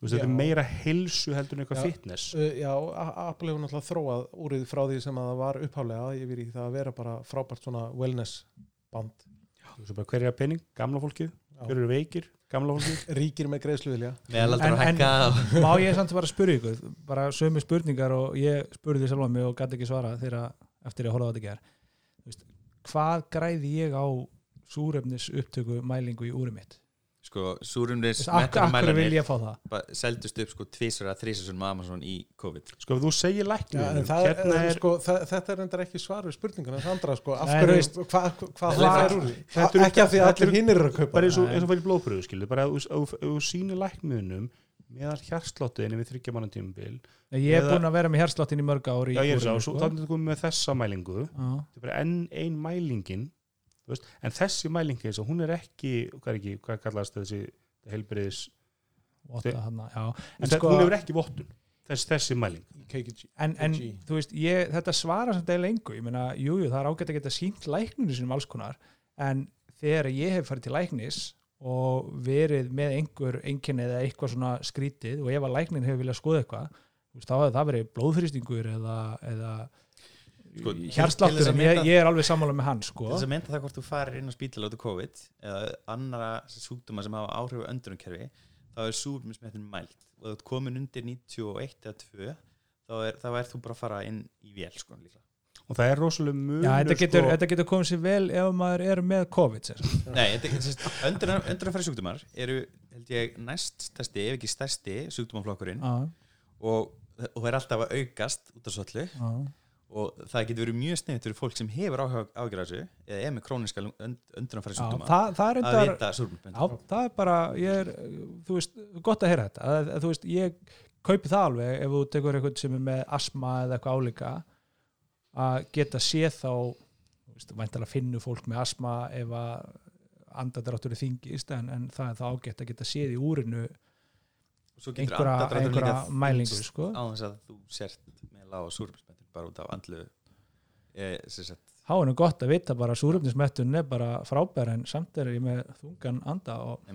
veist, þetta er Já. meira heilsu heldur en eitthvað Já. fitness. Uh, já, Apple hefur náttúrulega þróað úrið frá því sem að það var upphálega yfir í það að vera bara frábært svona wellness band hver er að pening, gamla fólkið. Já. hver eru veikir, gamla fólkið. Ríkir með greiðsluvilja. Meðalaldar En- og- má ég samt bara spyrja ykkur? Bara sömu spurningar og ég spurði sjálfa mig og gæti ekki svara þegar eftir að horfa á þetta ger hvað græði ég á súrefnis upptöku mælingu í úri mitt sko, súrumnis Akkur, vil ég fá það? seldust upp sko tvísar að þrísar með Amazon í COVID. Sko þú segir læknum en það er, hérna er sko, það, þetta er endar ekki svar við spurningunum en sko, er- er, þetta eru- ekki af því að þetta allir hinn eru að kaupa bara eins og, Nei. eins og fyrir blóðpröfu skilur. Bara ef þú- ef ef þú sýnir læknunum meðal hjarsláttuðinni við þryggja manna tímabil ég er Eða- búin að vera með hérsláttin í mörg ári sko. þannig að þú komið með þessa mælingu. Já. þetta er bara enn ein mælingin veist, en þessi mælingi eins og hún er ekki hvað er ekki, hvað kallast þessi heilbriðis, Votta þarna, já. en En, sko, hún hefur ekki vottun þessi, þessi mæling KKG. en, en KG. þú veist, ég, þetta svara sem deil engu, ég meina, jú, jú, það er ágætt að geta sínt lækninu sinum alls konar en þegar ég hef farið til læknis og verið með einhver einkenni eða eitthvað svona skrítið og ef að læknin hefur viljað skoða eitthvað þá hefur það verið blóðfrýstingur eða, eða Sko, að sem ég, ég er alveg sammála með hann sko. þess að mynda það hvort þú farir inn á spítala út af COVID eða annara sjúkdóma sem hafa áhrif á öndrunkerfi þá er súrmismettin mælt og þú ert komin undir 91 eða 2 þá er, þá er þú bara að fara inn í vél sko líka og það er rosalega Já, þetta getur, sko, þetta getur komið sér vel ef maður er með COVID. Nei, öndrunarfæri sjúkdómar eru held ég næst stærsti ef ekki stærsti sjúkdómaflokkurinn Já, og, og það er alltaf að aukast út af svollu já. Og það getur verið mjög sniðt fyrir fólk sem hefur ágjör þessu eða er með króniska öndrunarfæri Já, sjúkdóma það, það að endar vita súrmismettin Já, það er bara, ég er, þú veist, gott að heyra þetta. Að, að, þú veist, ég kaupi það alveg ef þú tekur eitthvað sem er með asma eða eitthvað álíka að geta séð þá, væntalega finnur fólk með asma ef að andadráttur er þingist en, en það er það ágætt að geta séð í úrinu einhverja, mælingu, sko. á þess að þú sért með lága súrumsmettin bara út af andlu e, sagt, Há er nú gott að vita bara að súröfnismettun er bara frábær en samt er ég með þungan anda og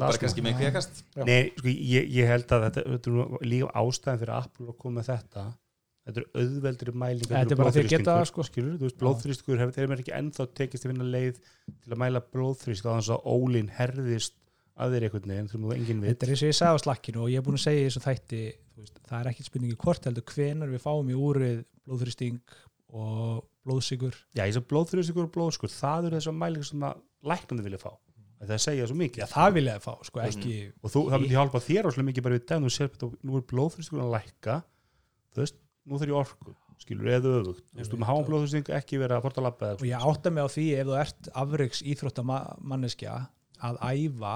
bara kannski með kvikast. Já. Nei, sko, ég, ég held að þetta, þetta er líka ástæðan fyrir Apple að koma með þetta. Þetta er auðveldri mælingar Þetta er bara því að geta það, sko. skilur, þú veist, blóðþrýstingur hefur þeir mér ekki ennþá tekist að vinna leið til að mæla blóðþrýst á þess að ólín herðist að þeir einhvern veginn sem þú enginn veit. Þetta er eins og ég sagði á slakkinu og ég er búin að segja þessu þætti veist, það er ekkit spurningi hvort heldur hvenar við fáum í úrið blóðþrýsting og blóðsigur Já, ég sem blóðþrýstingur og blóðskur, það eru þessar mælingar sem að læknandi vilja fá. Það segja svo mikið. Já, það vil ég að fá, sko, ekki og þú, það myndi hjálpa þér áslega mikið bara við dag þú sér betur, nú er blóðþrýstingur að lækka þú veist, nú þarf ég orku skilur, eða öfugt, þú veist, með háum blóðþrýsting ekki vera að porta eða og ég átta mig á því ef þú ert afriks íþróttamanneskja að æfa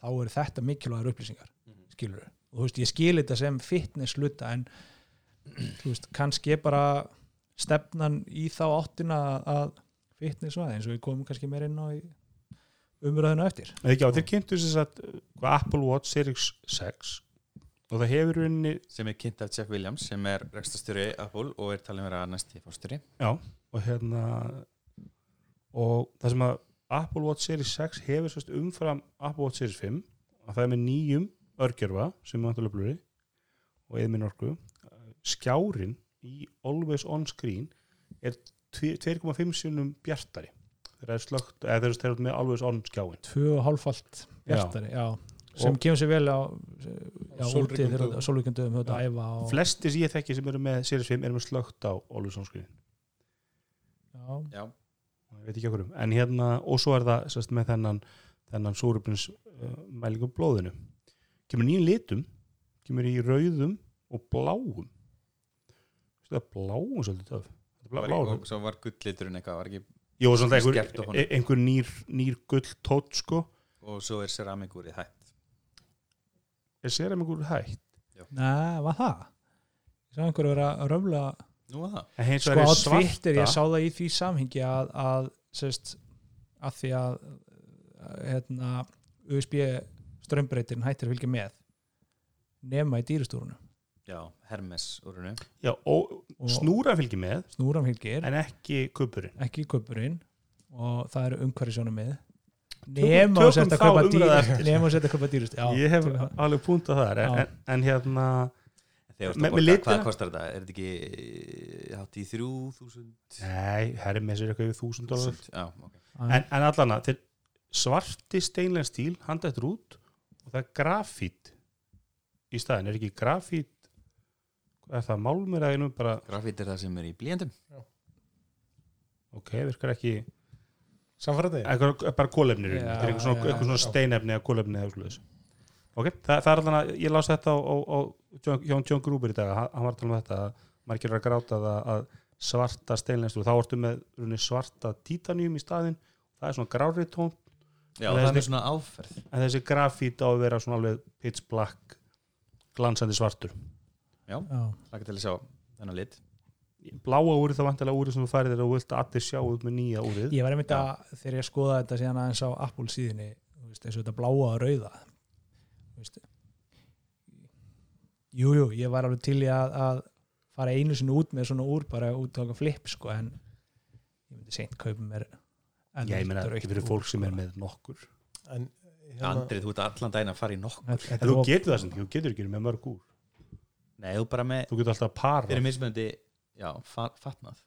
þá eru þetta mikilvægar upplýsingar skilur og þú veist, ég skil þetta sem fitness luta en þú veist, kannski er bara stefnan í þá áttina að fitness var eins og við komum kannski meir inn á í umræðinu á eftir. Eða ekki á, þeir kynntu þess að hvað Apple Watch Series 6 og það hefur unni, sem er kynnt af Jeff Williams sem er rekstastjóri Apple og er talin vera næsti fórstjóri já, og hérna og það sem að Apple Watch Series 6 hefur umfram Apple Watch Series 5 að það er með nýjum örgjörfa sem er vantulega blöri og eða minn orku. Skjárin í Always On Screen er 2,5 sinum bjartari. Þegar það er slögt, eða þegar það er með Always On skjáin. Tvö og hálfalt bjartari já. sem Og- kemur sér vel á já, Já. að æfa og, flesti sem ég þekki sem eru með Series 5 eru með slögt á Always On Screen. Já, já, ég veit ekki okkur um en hérna, og svo er það sérst, með þennan, þennan súröfnins uh, mælingum blóðinu kemur nýjum litum kemur í rauðum og bláum. Það bláum svolítið töf Þetta er blá, og svo var gullliturinn eitthvað var ekki, Jó, svona einhver, e- einhver nýr, nýr gull tótt sko. Og svo er ceramikúr í hætt. Er sér einhver hætt? Nei, var það? Ég sá einhverju vera að röfla nú var það? En hins sko vegar á er svarta. Twitter, ég sá það í því samhengi að, að sérst, að því að hérna, USB strömbreytin hættir að fylgja með nema í dýrustúrunum já, Hermes úrunu já, og, Og- snúra fylgir með snúran fylgir, en ekki kubburinn. Ekki köpurinn og það eru umhverfisjónum með nema að setja að kaupa umræðu dýr- eftir. nema að setja að kaupa dýrust já, ég hef tökum alveg punktað það en, en, en hérna hvað kostar þetta? Er þetta ekki hátt í þrjú þúsund? nei, herri með sér eitthvað við þúsund en, en allan að til svarti steinlega stíl handættur út og það er grafít í staðin, er ekki grafít er það, málmur eða einum bara, Grafít er það sem er í blíjandum ok, virkar ekki eitthvað, bara kólefni Já, eitthvað, svona, eitthvað svona steinefni eða kólefni eða svoleiðis. ok, það, það er allan að ég las þetta á, á, á John, John, Gruber í dag. Hann, var að tala um þetta að margir eru að gráta það að svarta steinlenstu þá ertu með runni, svarta titanium í staðinn. Það er svona grári tón Já, það er svona áferð en þessi grafít á að vera svona alveg pitch black glansandi svartur. Já. Laka til að sjá þennan lit. Bláa úrið þá vantilega úrið sem þú færið þér og vilt að allir sjá út með nýja úrið. Ég var einmitt að þegar ég skoða þetta síðan aðeins á Apple síðinni þú veist, eins og þetta bláa og rauða þú veist. Jújú, jú, ég var alveg til í að, að fara einu sinni út með svona úr bara út á flip sko en ég myndi seint kaupa mér Já, ég meina fyrir úr, fólk sem er með nokkur. En, hérna, Andrið, þú ert allan daginn að fara í nokk Þetta- þetta en er þú of- getur það sem, þú getur ekki með mörg úr. Nei, þú bara með þú getur alltaf að para. Fyrir mismunandi Já, fa fatnað.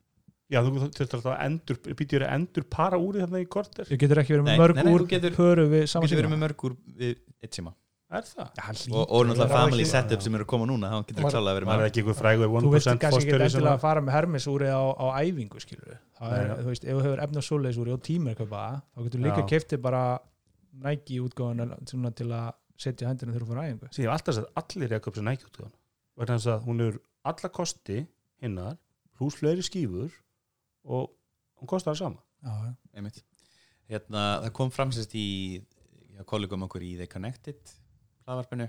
Já, þú þurft alltaf að endur býtjur að endur para úrið þarna í korter? Þú getur ekki verið með mörg úr þú getur- pöru við Þú saman getur verið með mörgur við eitt síma er það? Og, og að náttúrulega vera family ekki- setup sem eru að koma núna þá getur klálega verið var það með ekki einhver frægur þú veist 1% kannski ekki sem endilega að að fara með hermisúri á, á æfingu skilur það er, þú veist, ef þú hefur efna svoleiðisúri og tíma er kaupa það, þá getur líka keftið bara næki útgáðan til að setja hendina þegar þú fyrir æfingu. Sem ég hef alltaf sett allir er að köpa sér nækja útgáðan vegna þess að hún er alla kosti hinnar, pluss fleiri skífur og hún kostar það sama. Já, já. einmitt. Hérna, það kom fram sérst í kollegum okkur í The Connected hlaðvarpinu.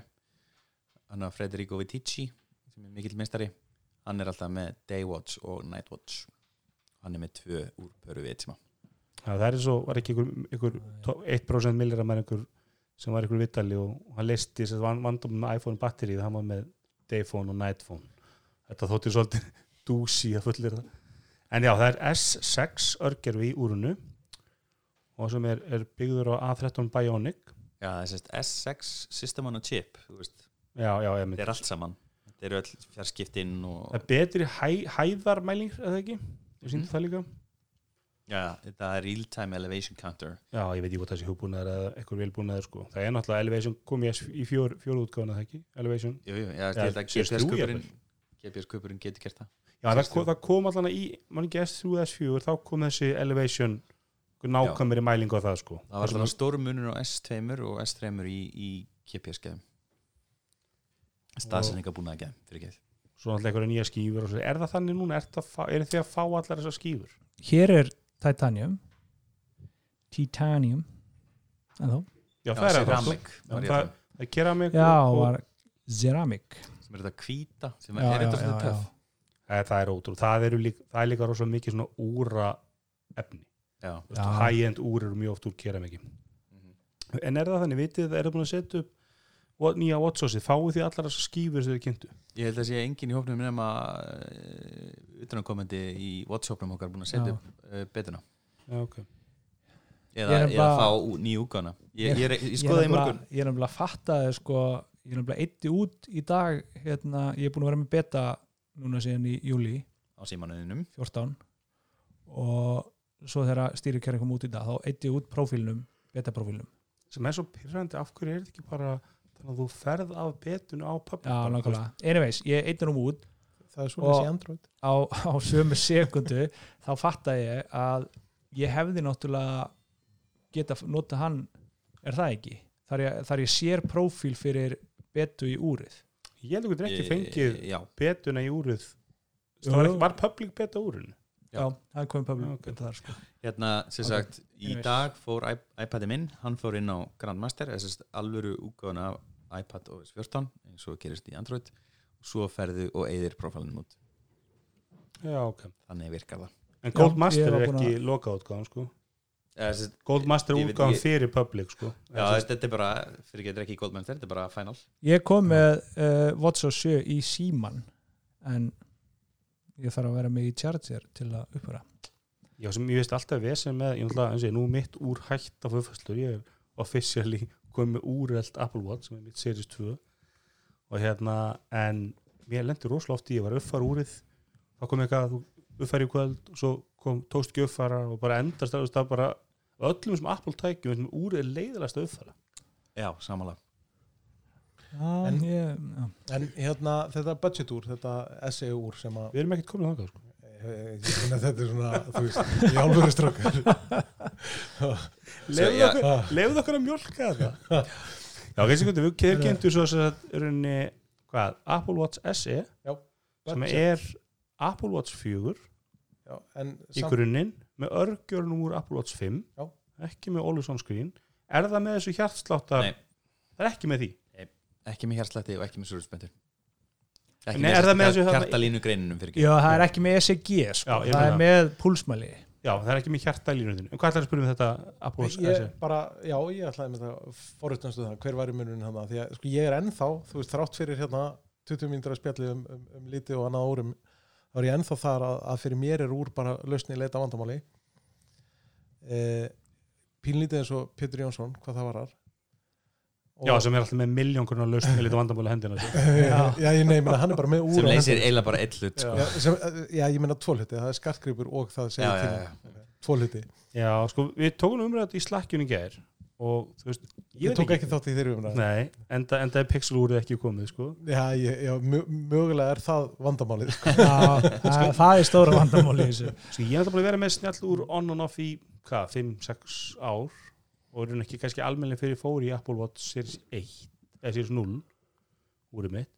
Hann að Federico Vitici sem er mikill meistari. Hann er alltaf með Daywatch og Nightwatch hann er með tvö úr pöru Já, það er eins og var ekki einhver to- 1% millira með einhver sem var einhver vitali og hann listi þess að vandum með iPhone batterið, hann var með Dayphone og Nightphone þetta þóttir svolítið dúsi að fullir það. En já, það er S6 örgerfi í úrunu og sem er, er byggður á A13 Bionic já, það er sérst S6 System on a Chip já, já, ég þetta er allt saman. Þetta eru öll fjarskiptin og það er betri hæ, hæðarmæling eða ekki, ég sýndi það líka. Já, þetta er real time elevation counter. Já, ég veit ekki hvað þessi hugbúnaður eða eitthvað velbúnaður sko, það er náttúrulega Elevation kom í, S- í fjór, fjóru útgáðan það ekki, Elevation. Jú, jú, ég held að CS3 GPS-kupurinn jafnvel. GPS-kupurinn getur gert það. Já, það, kom, það kom allan í, mann ekki S3 S4, þá kom þessi elevation nákvæmri mæling á það sko. það var alltaf stórum munur á S2 og S3 í, í GPS-geðum staðsendinga búin að geðum fyrir geð Svo náttúrulega einhverja nýja skífur og svo. Er það þannig núna? Er, það, er þið að fá allar þessar skífur? hér er titanium titanium en þó, Já, það er það. ceramic sko. það, um. það er keramik já, og, og var ceramic sem er þetta hvíta sem Já, er þetta já, svona já, töff já. e, það er ótrú. Það, það er líka rosa mikið svona úra efni. High-end úr eru mjög oft úr keramiki. Mhm. En er það þannig, vitið þið, er það búin að setja upp nýja WhatsAppsið? Fáið þið allar þessar skífur sem þið kynntu? ég held að sé enginn í hópnum nema uh, utanakomandi í Whatsappnum okkar búin að setja upp uh, betuna Já, ok. eða, Ég eða fá útgána ég, ég, ég, ég skoði er í morgun ég er nefnilega að fatta það sko, ég er nefnilega eitti út í dag hérna, ég er búin að vera með beta núna síðan í júli á símanuðinum 14 og svo þegar stýrikerri kom út í dag þá eitti ég út prófílnum, beta-prófílnum. Sem er svo pyrrandi, af hverju er þetta ekki bara þannig að þú ferð af betun á public? Já, nákvæmlega, anyways, ég eitti hún út það er svona þessi Android. á, á sömu sekundu þá fatta ég að ég hefði náttúrulega geta nota hann er það ekki? Þar ég, þar ég sér prófíl fyrir betu í úrið. Ég held að þú getur ekki fengið betuna í úrið. Var, ekki, var public beta úrinu? Já. Það er komið public Já, ok. beta þar sko. Hérna sem Ok, sagt í anyways. dag fór iP- iPadið minn hann fór inn á Grandmaster þess að alvöru útgáðan af iPad OS 14 eins og gerist í Android svo ferðu og eigðir profilinum út. Já, ok. Þannig virkar það. En Goldmaster er ekki lokaútgáðan sko. Eða, sem sagt, Goldmaster er útgáðan fyrir public sko. Já, þetta er bara fyrir getur ekki Goldmaster, þetta er bara final. Ég kom með uh, Watson 7 í síman en ég þarf að vera með í charger til að uppvara Já, sem ég veist alltaf vesen með Ég ætla að segja, nú mitt úr hætt af uppfæslur Ég er officially komið með úrelt Apple Watch sem er mitt Series 2 og hérna, en mér lendi rosalega oft í, ég var að uppfara úrið þá kom eitthvað að þú uppfæri í kvöld og svo kom tókst ekki uppfara og bara endast það, bara öllum sem Apple tækjum er leiðilegast að uppfara já, samanlega Já, En- ég, en hérna þetta budget úr, þetta SE úr sem að Við erum ekkert komið þangað sko. Ég, ég, ég, þetta er svona, þú veist, í Leifðu já. okkur, leifðu okkur að mjölka þetta. Já, kannski hvernig, við kynntum svo sem að runni, hvað, Apple Watch SE Já, sem er Apple Watch 4 Já, en í grunninn með örgjörn úr Apple Watch 5 Já. ekki með Always On Screen. Er það með þessu hjartsláttar Nei. það er ekki með því ekki með hjarslætti og ekki með suruspendur ekki Nei, er það með þessu hjartalínu greininum fyrir Já, það er ekki með ECG sko. Já, ég það er meina. með púlsmæli. Já, það er ekki með hjartalínuðinu en hvað ætlar að spyrja um þetta Watch ég SE? bara, já, ég ætlaði með það forutnastu það, hver var í munurinn hann því að sko, ég er ennþá, þú veist, þrátt fyrir hérna 20 mínútur að spjalli um, um, um liti og annað órum, þá er ég ennþá þar að, að fyrir mér er úr bara lausni leita vandamáli. Eh, pínlítið eins og Pétur Jónsson, hvað það varar Já, sem er alltaf með miljón grunar lausn með lítið vandamál að hendina sko. já, já, ég nefnir hann er bara með úr sem leysir eiginlega bara eitt hlut sko. já, sem, já, ég meina tvo hluti, það er skartgripur og það segir já, tíma tvo hluti, Já, sko, við tókum umræðat í slakkjunni gær og þú veist, ég, tók ekki þátt í þeirri umræð Nei, enda, enda er pixel úrið ekki komið sko. já, ég, já, mö- mögulega er það vandamálið sko. Já, það, það er stóra vandamáli í þessu Sko, ég er alltaf búin að vera með snjall úr on and off í, hvað, 5-6 ár og er ekki kannski almennilega fyrir fóri í Apple Watch Series 1 eða Series 0 úrið mitt.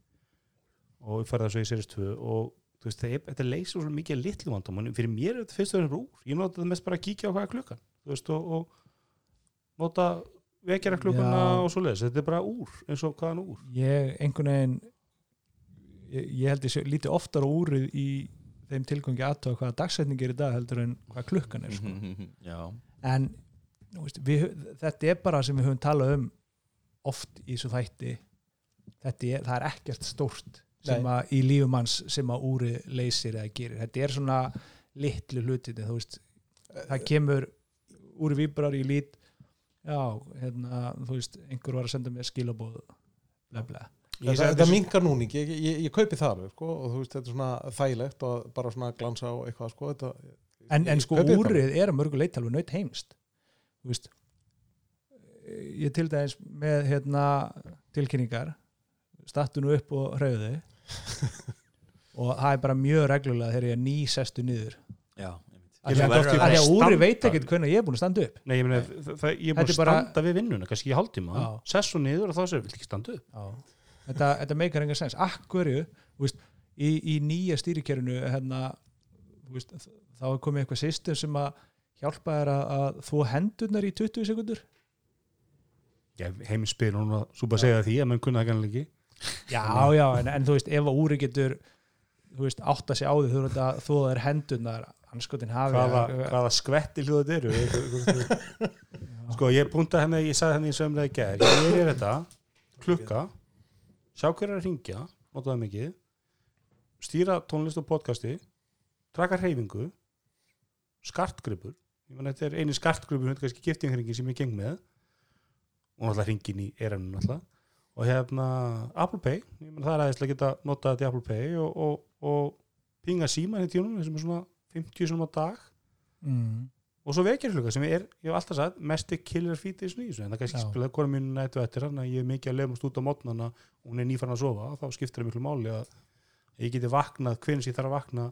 Og ég farið það svo í Series 2 og þú veist, það er, þetta leysir svo mikið litlu vandamál fyrir mér er þetta fyrst og verður úr ég nota þetta mest bara að kíkja á hvað er klukkan þú veist, og, og nota vekjara klukkuna Já. og svo leiðis þetta er bara úr, eins og hvaðan úr. Ég einhvern veginn ég, ég held ég lítið oftar á úrið í þeim tilgangi aðtöða hvaða dagsetning er í dag heldur en hvað klukkan er sko. já, en veist, við, þetta er bara sem við höfum talað um oft í þessu þætti. Þetta er, það er ekkert stórt sem Nei. að í lífum manns sem að úri leysir eða gerir, þetta er svona litlu hlutin, þú veist. Það kemur úri víbrar í lít. Já, hérna þú veist, einhver var að senda mér skilabóð Ég það, það þessu- minkar núning, ég, ég, ég kaupi það alveg, sko, og þú veist, þetta er svona þægilegt og bara svona glansa og eitthvað sko, þetta, en, en ég sko úrið er að mörgu leit alveg naut heimst veist ég til dæmis með hérna tilkynningar stattu nú upp og hreyðu og það er bara mjög reglulega þegar ég er ný sestu niður. Já af Ég því meina, að, oft í af því að standa. úri veit ekkert hvernig ég er búin að standa upp. Nei, ég meina, það, það, ég er búin að er bara- standa við vinnuna kannski í hálftíma, Já. sess og niður og þá sér, vilt ekki standa upp? Já. þetta, þetta meikar enga sens. Akkurju, í, í nýja stýrikerinu hérna, þá er komið eitthvað system sem að hjálpa þér að, þú hendurnar í 20 sekundur heimspil og núna súpa að segja því að mann kunna það kannski ekki. Já, já, en, en þú veist, ef að úri getur þú veist, átta sig á því þú veist að þú er hendurnar anskotin hafi hvaða, að- hvaða skvetti hljóða þetta eru? Sko ég punta henni ég sagði henni í sömlega í gær ég er þetta, klukka sjá hver er að ringja, nota það mikið stýra tónlist og podcasti traka hreyfingu skartgripur ég menn þetta er eini skartgripur þetta er kannski giftingringi sem ég geng með. Og náttúrulega ringin í eranu náttúrulega. Og hérna Apple Pay ég menn það er aðeins að geta notað þetta í Apple Pay og, og, og pinga síma í tíunum sem er svona 50 svona á dag. Mm, og svo vekjarklukka sem er, ég hef alltaf sagt mesti killer feat í þessu. Nýju en það kannski spilaði hvora mínu nættu eftir hann að ég er mikið að lefumst út á mótnana og hún er nýfann að sofa þá skiptir það miklu máli að ég geti vaknað hvernig ég þarf að vakna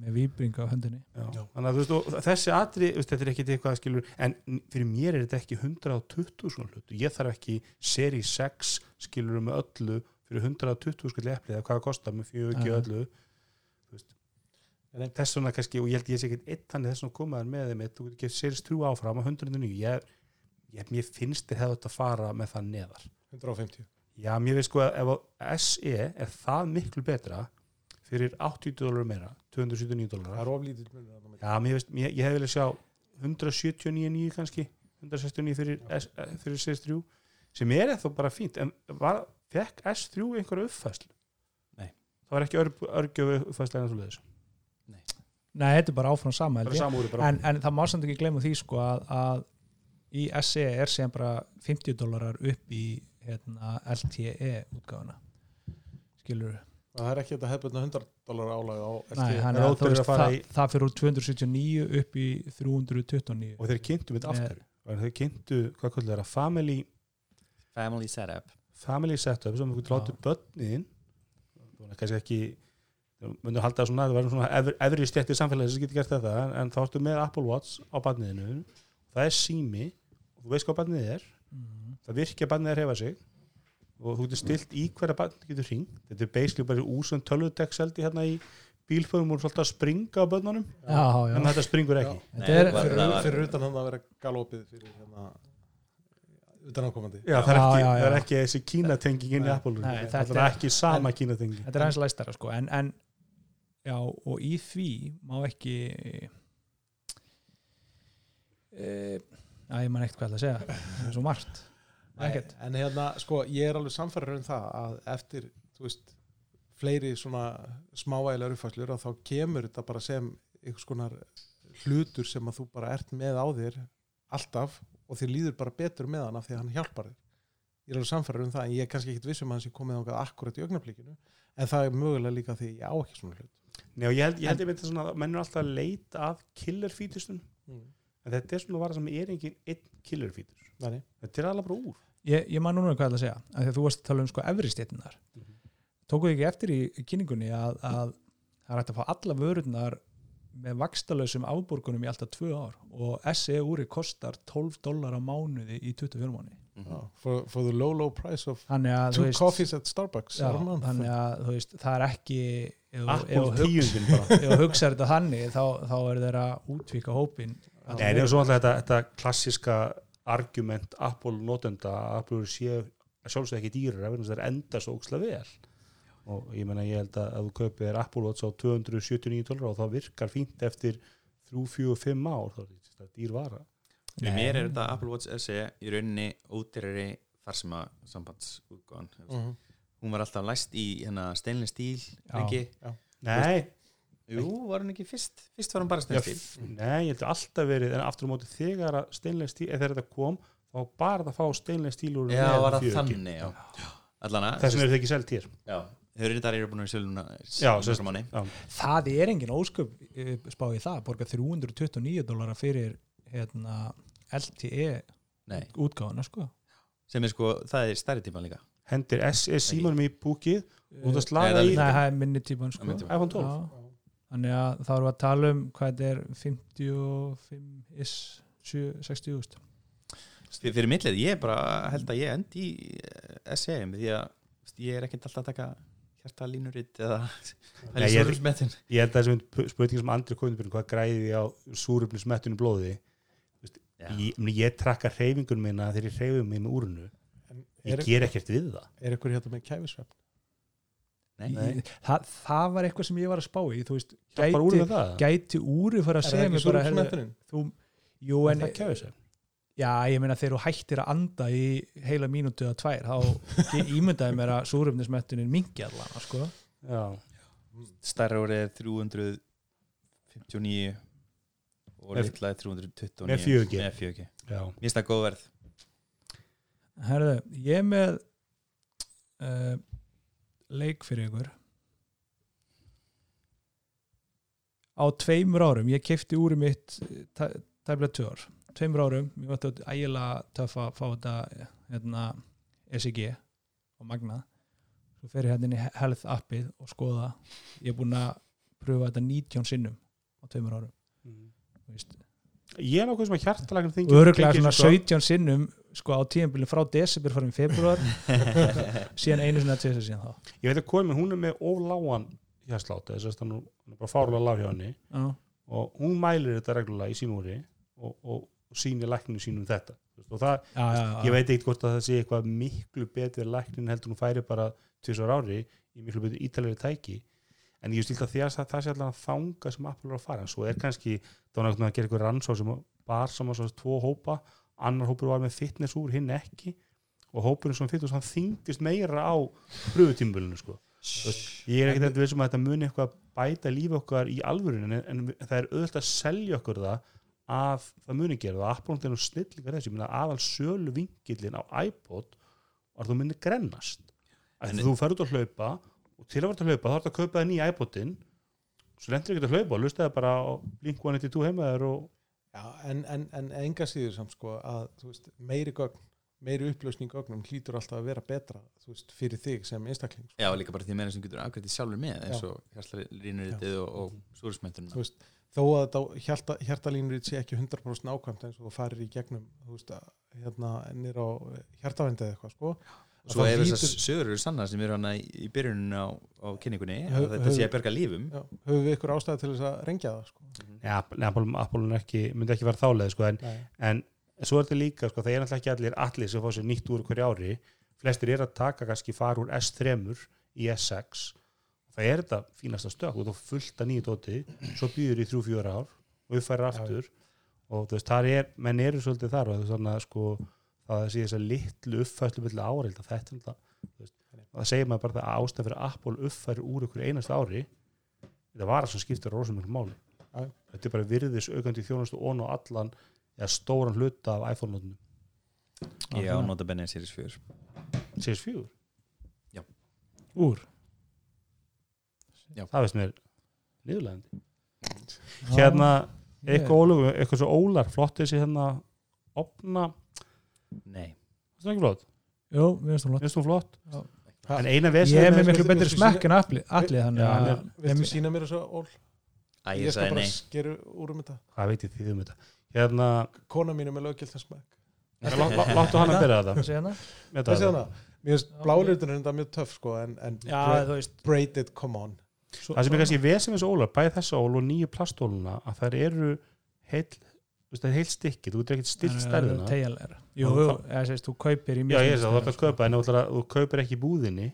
með, víbring á höndinni. Já. Já. þannig að þú veist, og þessi atri þetta er ekki eitthvað skilur en fyrir mér er þetta ekki 120 svona hlut ég þarf ekki seri 6 skilur með öllu fyrir 120 skall eplið eða hvað það kostar með fjögur ekki öllu þess vegna kannski, og ég held ég sé ekki einn þannig þess vegna komaður með þeim þú getur ekki serist trú áfram á 109 ég, ég, mér finnst þið hefði þetta að fara með það neðar. 150 já, mér veist sko að ef að SE er það miklu betra fyrir 80 dólar meira 279 það dólar er oflítið. Já, mér veist, ég, ég hef viljað sjá 179 kannski 169 fyrir, S, eh, fyrir CS3 sem er þá bara fínt. En var, fekk S3 einhverja uppfæslu? Nei. Það var ekki örg, örgjöfu uppfæslu en svo leiðis Nei, þetta er bara áfram sama Það en, en það má samt ekki glemma því sko að, að í SE er sem bara 50 dólarar upp í hérna, LTE útgáfuna. Skilur það er ekki þetta hefðbundna 100 dólar álag á Nei, hann Það er veist, að fara það, í- það fyrir úr 279 upp í 329 og þeir kynntu Með- aftur. Þeir kynntu, hvað kvöldur þeirra, family family setup. Family setup sem þú látið börnin það var kannski ekki myndum halda að svona, það verður svona efri, stjættir samfélagi sem getur gert þetta en, þá ertu með Apple Watch á barniðinu það er sími. Og þú veist hvað barnið er. Mhm. það virkja barnið að reyfa sig og þú getur stilt í hverja barnið getur hring þetta er basically bara úsund tölvudekseldi hérna í bílförum og svolítið að springa á börnunum. Já, já. en þetta springur ekki. Þetta er, Nei, fyrir, var- fyrir utan hann að vera galopið fyrir hérna utan ákomandi Já, það, er ekki, já, já. það er ekki þessi kínatenging inn í Nei. Apple Nei, það þetta er ekki sama kínatenging. þetta er aðeins læstara sko. En, en já og í því má ekki e, að ég man ekkert hvað að segja. Það er svo margt ekkert. en hérna, sko, ég er alveg samfæður um það að eftir, þú veist fleiri svona smáægilegar uppfæslur að þá kemur þetta bara sem einhvers konar hlutur sem að þú bara ert með á þér alltaf og þér líður bara betur með hann af því að hann hjálpar þér. Ég er alveg samfæður um það en ég er kannski ekkit viss um að hann sé komið ákvað akkurat í augnablikinu en það er mögulega líka því ég á ekki svona hlut. Og ég held, ég held ég myndi svona að menn er alltaf að leita að killer featustum mm. en þetta er svona vara sem er engin einn killer feature Nei, þetta er alveg bara úr. Ég, ég man núna hvað það að segja af því að þú varst að tala um sko efri stéttinar Mhm. tókuðu ekki eftir í kynningunni að, að það er hægt að fá alla vörurnar með vakstalösum afborgunum í alltaf tvö ár og SE úri kostar 12 dólar á mánuði í 24 mánuði? Já, for, for the low low price of two veist, coffees at Starbucks já, þannig að veist, það er ekki ef, þú- hugsaður þetta þannig þá, þá er þeirra útvíka hópin Nei, það er svo alltaf þetta, þetta klassiska argument Apple notenda að Apple séu sjálfsög ekki dýrar ef það er enda svo ókslega vel. Og ég menna ég held að ef þú kaupir Apple Watch á 279 dólar og það virkar fínt eftir 3, 4, 5 ár þá er þetta dýr vara. Fyrir mér er þetta Apple Watch SE í rauninni ódýrari farsima sambandsútgáðan Mhm. hún var alltaf læst í hérna steinlega stíl? Nei, Jú, var hún ekki fyrst? Fyrst var hún bara já, steinlega stíl. f- nei, ég held að alltaf verið en aftur á móti þegar að steinlega stíl eða þegar þetta kom, þá bara að fá steinlega stíl úr Já, var það 4G. þannig, já. Allana, þess vegna er þetta ekki selt hér. Já, þau eru þetta eru búin að sérst. manni. það er engin ósköp eh, spá í það, borga 329 dólara fyrir hérna, LTE Nei, útgáðuna sko. Sem er sko, það er stærri tíma líka. Hendir SE símanum í búkið og það slaga það í Nei, það er minni típan sko. Þannig að þá erum við að tala um hvað þetta er 55 is 60 úst Fyr- Fyrir millið, ég bara held að ég endi í eh, SE því að ég er ekkert alltaf að taka hjartalínuritt eða Nei, ég ég held að þessi spurning sem andri komið hvað græði á súrufnismettinu blóði? Ég, ég trakka hreyfingun minna þegar ég hreyfi mig með úrunu ég er, ger ekkert við það. er ykkur hérna með kæfisvefn? Nei. það, það var eitthvað sem ég var að spá í þú veist, bara úr gæti, með það gæti úri fara að segja mig bara súrufnismettunin? þú, jú en það kæfi sér já, ég meina þegar þú hættir að anda í heila mínútu eða tvær þá ímyndaði mér að súrefnismettunin mingi allan sko. já, Stærra orðið er 359 og Með- litla er 329 með 4G. Með 4G já. Mér finnst það góð verð Herðu, ég er með uh, leik fyrir ykkur. Á tveimur árum ég kefti úri mitt tæ- tæplega tvö ár. Tveimur árum, ég var þetta ægilega töff að fá þetta hérna, SEG og Magna svo fer ég hérna í Health appið og skoða. Ég er búinn að pröfa þetta 19 sinnum á tveimur árum. Veist. ég er nokkuð sem að þingi og öruglega svona 17 sinnum sko á tíðanbílinn frá desember farin februar síðan einu sinna tvisar síðan þá. Ég veit að komin, hún er með ofláan hjarslátt þess að hann er bara fárlega lág hjá henni. Já. og hún mælir þetta reglulega í sínu úri og, og, og sýnir lækninu sínum þetta. Þú veist, og það, Já, já, já. ég veit ekkert hvort að það sé eitthvað miklu betur læknin heldur hún færi bara tvisar ári í miklu betur ítalegri tæki. En ég stilt að því að það, það sé allan að þanga sem er að fara. En svo er kannski þá er náttúrulega að gera eitthvað rannsóð sem bar saman svo tvo hópa annar hópur var með fitness úr, hinn ekki. Og hópurinn sem fitness hann þyngdist meira á pröfutímbölinu sko. Veist, ég er ekkert eitthvað vissum að þetta muni eitthvað bæta lífi okkar í alvörinu en, en það er auðvitað að selja okkur það að það muni gera það. Nú snillingar þessi, ég meina aðal sölu vingillin á iPod var þú myndi grennast. Að En- þú fer út að hlaupa og til að vera út að hlaupa þá er þetta að kaupa það nýja iPodin svo lendur ekki að hlaupa og lustaði bara á Blink-182 heimaður og Já, en, en, en enga síður samt sko að veist, meiri gögn meiri upplösning gögnum hlýtur alltaf að vera betra veist, fyrir þig sem einstakling sko. Já, líka bara því meira sem getur afgrættið sjálfur með eins Já. og hjartalínuritið og, og súrismöndunum þú veist, þó að þetta hjarta, hjartalínur sé ekki 100% nákvæmt eins og farir í gegnum þú veist, að, hérna nýr á hjartavendi eða eitthvað sko og svo Það ef þessar hlýtur- sögur eru sannar sem eru hana í, í byrjuninu á, á kynningunni að þetta sé að berga lífum. Já, höfum við ykkur ástæði til þess að rengja það sko. ja, Apple, Apple er ekki, myndi ekki vera þáleið sko, en, en svo er þetta líka sko, það er náttúrulega ekki allir allir sem fá sér nýtt úr hverju ári. Flestir er að taka kannski fara úr S3 í S6 það er þetta fínasta stök og þú fullt að nýju dóti svo býður í þrjú fjóra ár og uppfærir aftur. Og þú veist, þar er, menn eru svolítið þar og það er svona sko það sé þess að litlu uppfærslu milli áreilda þetta er það segir maður bara það að ástæð fyrir að Apple uppfæri úr ykkur einast ári þetta var það sem skiptir rosa mjög máli. Já. þetta er bara virðis aukandi þjónustu og á allan eða stóran hluta af iPhone-nótunum Ég á nota benni Series 4 CS4, úr? Það veist mér niðurlegandi hérna, eitthvað ólögu eitthvað svo ólar, flott þessi hérna opna, Nei, það er ekki flott? Jú, við finnst það flott. Finnst þú flott, Ha, en eina Ég vesið er með Viltu- miklu betri smekk en allir, þannig Já, viltu sína mér þessu ól? Æ, ég ég skal sagði bara nei. skeru úr um þetta. Hvað veit ég því um þetta? Hérna, kona mín er með löggiltan smekk lá- lá- láttu hann að byrja þetta. Hana? Með þessi þetta. hana, mér finnst bláliturinn er þetta mjög töff sko en, en Já, bra- þú veist braided, come on. Svo- það sem er kannski vesið með þessu ólar, bæði þessa ól og nýju plastóluna, að þær eru heil, það er heil stykki þú getur ekkert stilt stærðina. Teygjanlegar. Jú, jú, eða sést, þú kaupir í já, ég veist að þú ert að sko. kaupa en þú ætlar þú kaupir ekki búðinni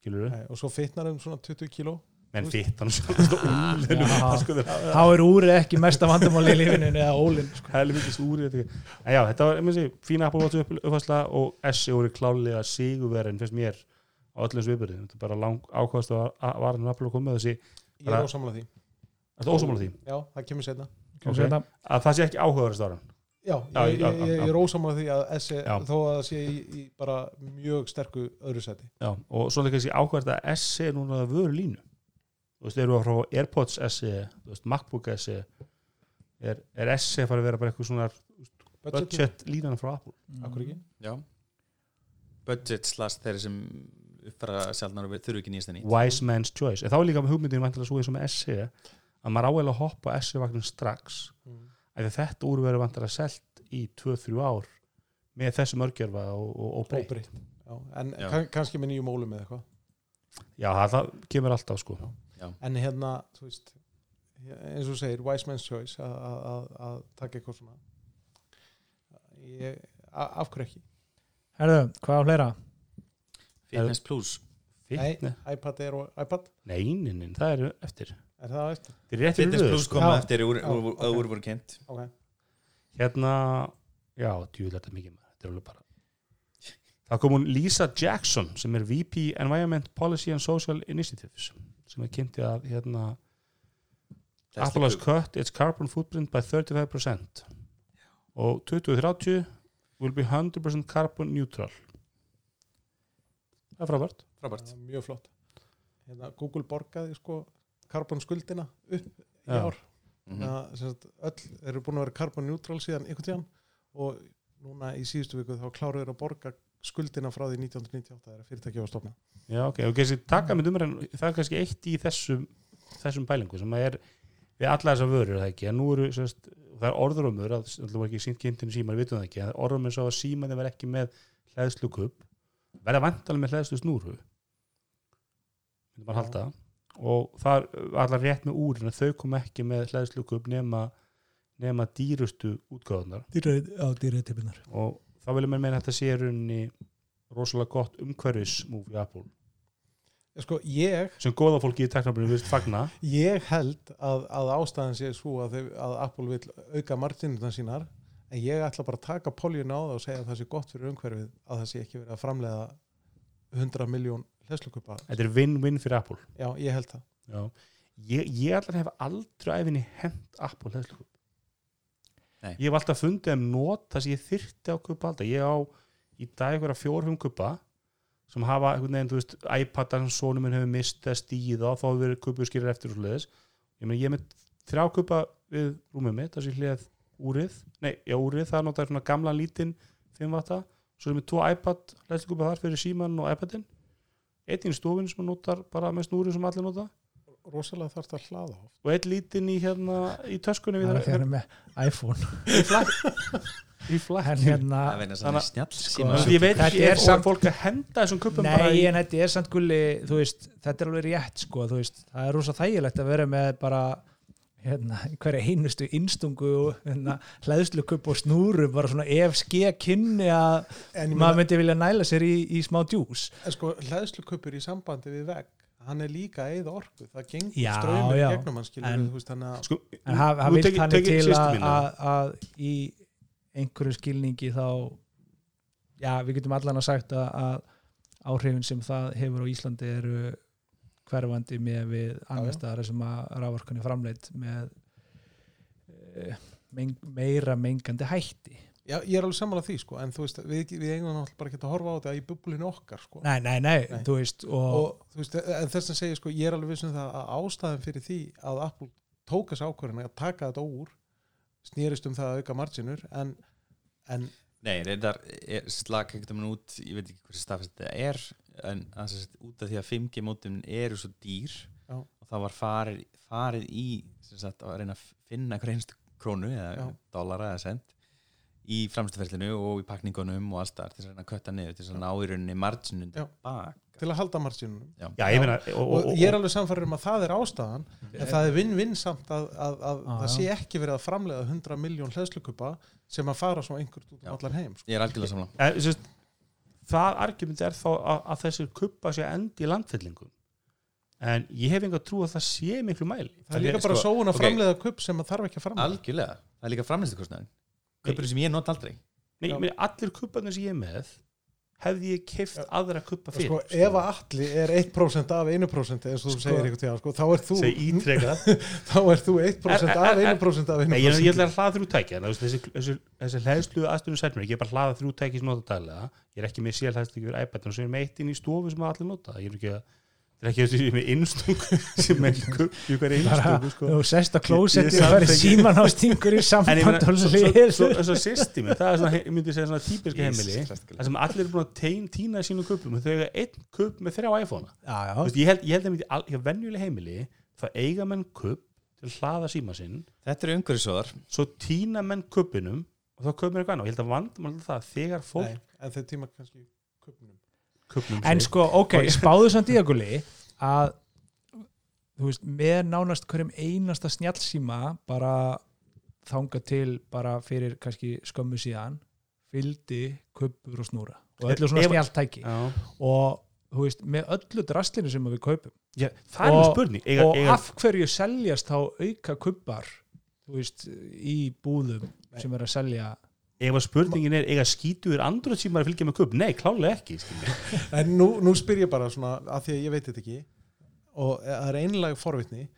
skilur Nei, og svo fitnar hann svona 20 kíló Þú veist- fitt hann svona sko, Þá er úrið ekki mesta vandamáli í lífinu eða ólinn sko. þetta en já, þetta var, ég myndi, fína Apple Watch upp- uppfærsla og S voru klálega sigurverðin finnst mér á öllum svipurði þetta er bara lang ákvæðast að varðin Apple að koma þessi, ég er ósamlega því þetta er ósámála því já, það kemur setna Kemur Ok. sér þetta? að það sé ekki áhugaverðast ára já, Já, ég, ég, ég, ég er ósamlega því að S Já. þó að það sé í, í bara mjög sterku öðru seti já, og svo líka þessi áhugaverðast að S er núna að vöru línu. Þú veist, eru að frá Airpods S veist, MacBook S er, er S að fara að vera bara eitthvað svona budget, budget línan frá Apple? Akkur ekki? Já. Budget slash þeirri sem uppfæra sjálfnar og þurfi ekki nýjast enn í wise man's choice, en þá er líka með hugmyndinu vantilega svo eins og með S að maður að hoppa S-vagnin strax. Mm. af því að þetta úr verður vantilega selt í 2-3 ár með þessum örgjörfa og, og, og breytt. Já, en Já. kann, kannski með nýjum ólum eða eitthvað. Já, það, það kemur alltaf sko. En hérna, þú veist eins og segir, wise man's choice að- að að- að taka eitthvað svona. Ég, a- af hverju ekki? Herðu, hvað á fleira? Fitness Plus. Fitne, iPad er og iPad, neinin, það er eftir er það eftir? þetta er rétt fyrir Fitness Plus sko. koma Já. eftir úr, Já, úr, voru kynnt. Ok, hérna, já, djúvel þetta er mikið maður, þetta er alveg bara það kom hún Lisa Jackson sem er VP Environment Policy and Social Initiatives sem er kynntið að hérna Apple has cut its carbon footprint by 35% og 2030 will be 100% carbon neutral. Það er frábært. Frábært. Er mjög flott. Hérna, Google borgaði sko karbon skuldina upp í ár. Mm. sagt, öll eru búin að vera carbon neutral síðan einhvern tíðan og núna í síðustu viku þá kláruður að borga skuldina frá því 1998 þegar fyrirtæki var stofna Já, ok, og kannski taka með umræðin það er kannski eitt í þessum þessum pælingu sem að er við alla þessar vörur er það ekki, en nú eru sérst, það er orðrumur, að það var ekki sínt kynntinu símar, við vitum það ekki, orðrumur svo að símaði var ekki með hlæðslu kubb verða vantalega með hlæðslu snúru myndi maður Já. halda og það var allar rétt með úrin þau kom ekki með hlæðslu kubb nema, nema dýrustu útgáðunar Dýrið, á dýrið tippinar og þá viljum mér meina að þetta sé í rauninni rosalega gott umhverfismúf í Apple sko ég, sem góða fólki í teknabunum vist fagna. Ég held að, að ástæðan sé svo að, þau, að Apple vil auka marginuna sínar en ég ætla bara að taka poljun á það og segja að það sé gott fyrir umhverfið að það sé ekki verið að framleiða 100 miljón hlæslukupa þetta er win-win fyrir Apple. Já, ég held það. Já. ég, ég allar hef aldrei æfinni hent Apple hlæðslukup Nei. ég hef alltaf fundið um not það sem ég þyrfti á kupa alltaf. Ég á í dag einhverja fjórum kupa sem hafa einhvern veginn, þú veist, iPad-an sem sonum minn hefur mistað stíð á þá hefur verið kupur skýrir eftir og svoleiðis. Ég meina ég er með þrjá kupa við rúmið mitt það sé hlið úrið, nei, já úrið það notar svona gamla lítinn 5 vatta, svo erum við tvo iPad hlæðslukúpa þar fyrir síman og iPadin einn í stofinu sem maður notar bara með snúri sem allir nota. Rosalega þarf það að hlaða á og einn lítinn í hérna í töskunni það við er er með iPhone. Í en hérna Sko, ég veit Þetta ekki er ef samt- fólk að henda þessum kuppum Nei, í en þetta er samt gulli þú veist, þetta er alveg rétt sko, þú veist, það er rosa þægilegt að vera með bara hérna, hverja einustu innstungu og hérna, hlæðslukupp og snúru bara svona ef ske kynni að maður myndi vilja næla sér í, í smá djús. Sko hlæðslukuppur í sambandi við vegg hann er líka að eyða orku. Það gengur Já, ströymur já, gegnum hann skilur en- veist, að sko, en það nú vil þannig til að, í einhverju skilningi þá já, við getum allan að sagt að, að áhrifin sem það hefur á Íslandi eru hverfandi með við annars já. staðar sem að rávorkunni framleitt með e, meng, meira mengandi hætti já, ég er alveg sammála því sko en þú veist, við, við eigum náttúrulega bara ekki að horfa á þetta í bublinu okkar sko nei, nei, nei, Nei. þú veist og, og þú veist, en þess að segja sko, ég er alveg vissum það að ástæðan fyrir því að Apple tók þessu ákvörðin að taka þetta úr snýrist um það að auka marginur en, en Nei, reyndar er slag ekkert um út ég veit ekki hversu staðfest þetta er en sagt, út af því að 5G mótum eru svo dýr Já. og það var farið, farið í sem sagt, að reyna að finna hver einstu krónu eða Já. dollara eða sent í framstöðferlinu og í pakningunum og alls þar til að reyna að kötta niður til að ná í rauninni bak. Til að halda marginunum Já. já, ég meina og, og, og, ég er alveg samfæður um að það er ástæðan en það er vinn-vinn samt að, að, að það sé ekki verið að framlega 100 miljón hlæðslukupa sem að fara svo einhvert út um allan heim sko. Ég er algjörlega samla en, sérst, það argument er þá að, að þessir kuppa sé endi í landfyllingum. En ég hef enga trú að það sé miklu mæli. Það er líka bara sko, sóun að ok. framlega kupp sem að þarf ekki að framlega Algjörlega, það er líka framlýstukostnaðin Kaupurinn sem ég not aldrei. Nei, meni, allir kupparnir sem ég er með hefði ég keift aðra kuppa fyrir sko, ef að allir er 1% af 1% eins og þú Sko- segir einhvern tíðan sko, þá er þú þá er þú 1% Er- er- af er- 1% af 1% Nei, ég, ég ætla að hlaða þrjú að þessi, þessi, þessi hlæðslu aðstöðun sætmur ég er bara að hlaða þrjú tæki sem nota daglega. Ég er ekki með sér hlæðslu fyrir iPad sem er með eitt inn í stofu sem allir nota. Ég er ekki að það er ekki innstung sem er kupp í hverju bara innstungu sko. þú sest á klósetti og verið samþykki- síman á stingur í samband og hlýðir svo, svo systemi það er svona, ég myndi segja svona típiska heimili það sem allir er búin að tein, tína sínum kuppum og þau eiga einn kupp með þrjá iPhone já, já, Þú veist, ég held, ég held að myndi hjá venjuleg heimili það eiga menn kupp til að hlaða síma sinn. Þetta eru umhverfisóðar svo tína menn kuppinum og þá kuppin er eitthvað annað. Og ég held að vandamál er það að þegar fólk Nei, en sko, ok, spáðu samt í að gulli að veist, með nánast hverjum einasta snjallsíma bara þanga til bara fyrir kannski skömmu síðan fylgdi kuppur og snúra og öllu svona Já. og þú veist, með öllu drastlinu sem við kaupum. Já, er Og- spurning eiga, og eiga, af hverju seljast þá auka kuppar þú veist, í búðum sem er að selja ef að spurningin er eiga skítuður andröð símar að fylgja með kupp nei, klálega ekki en nú, nú spyr ég bara svona af því að ég veit þetta ekki og það er einlega forvitni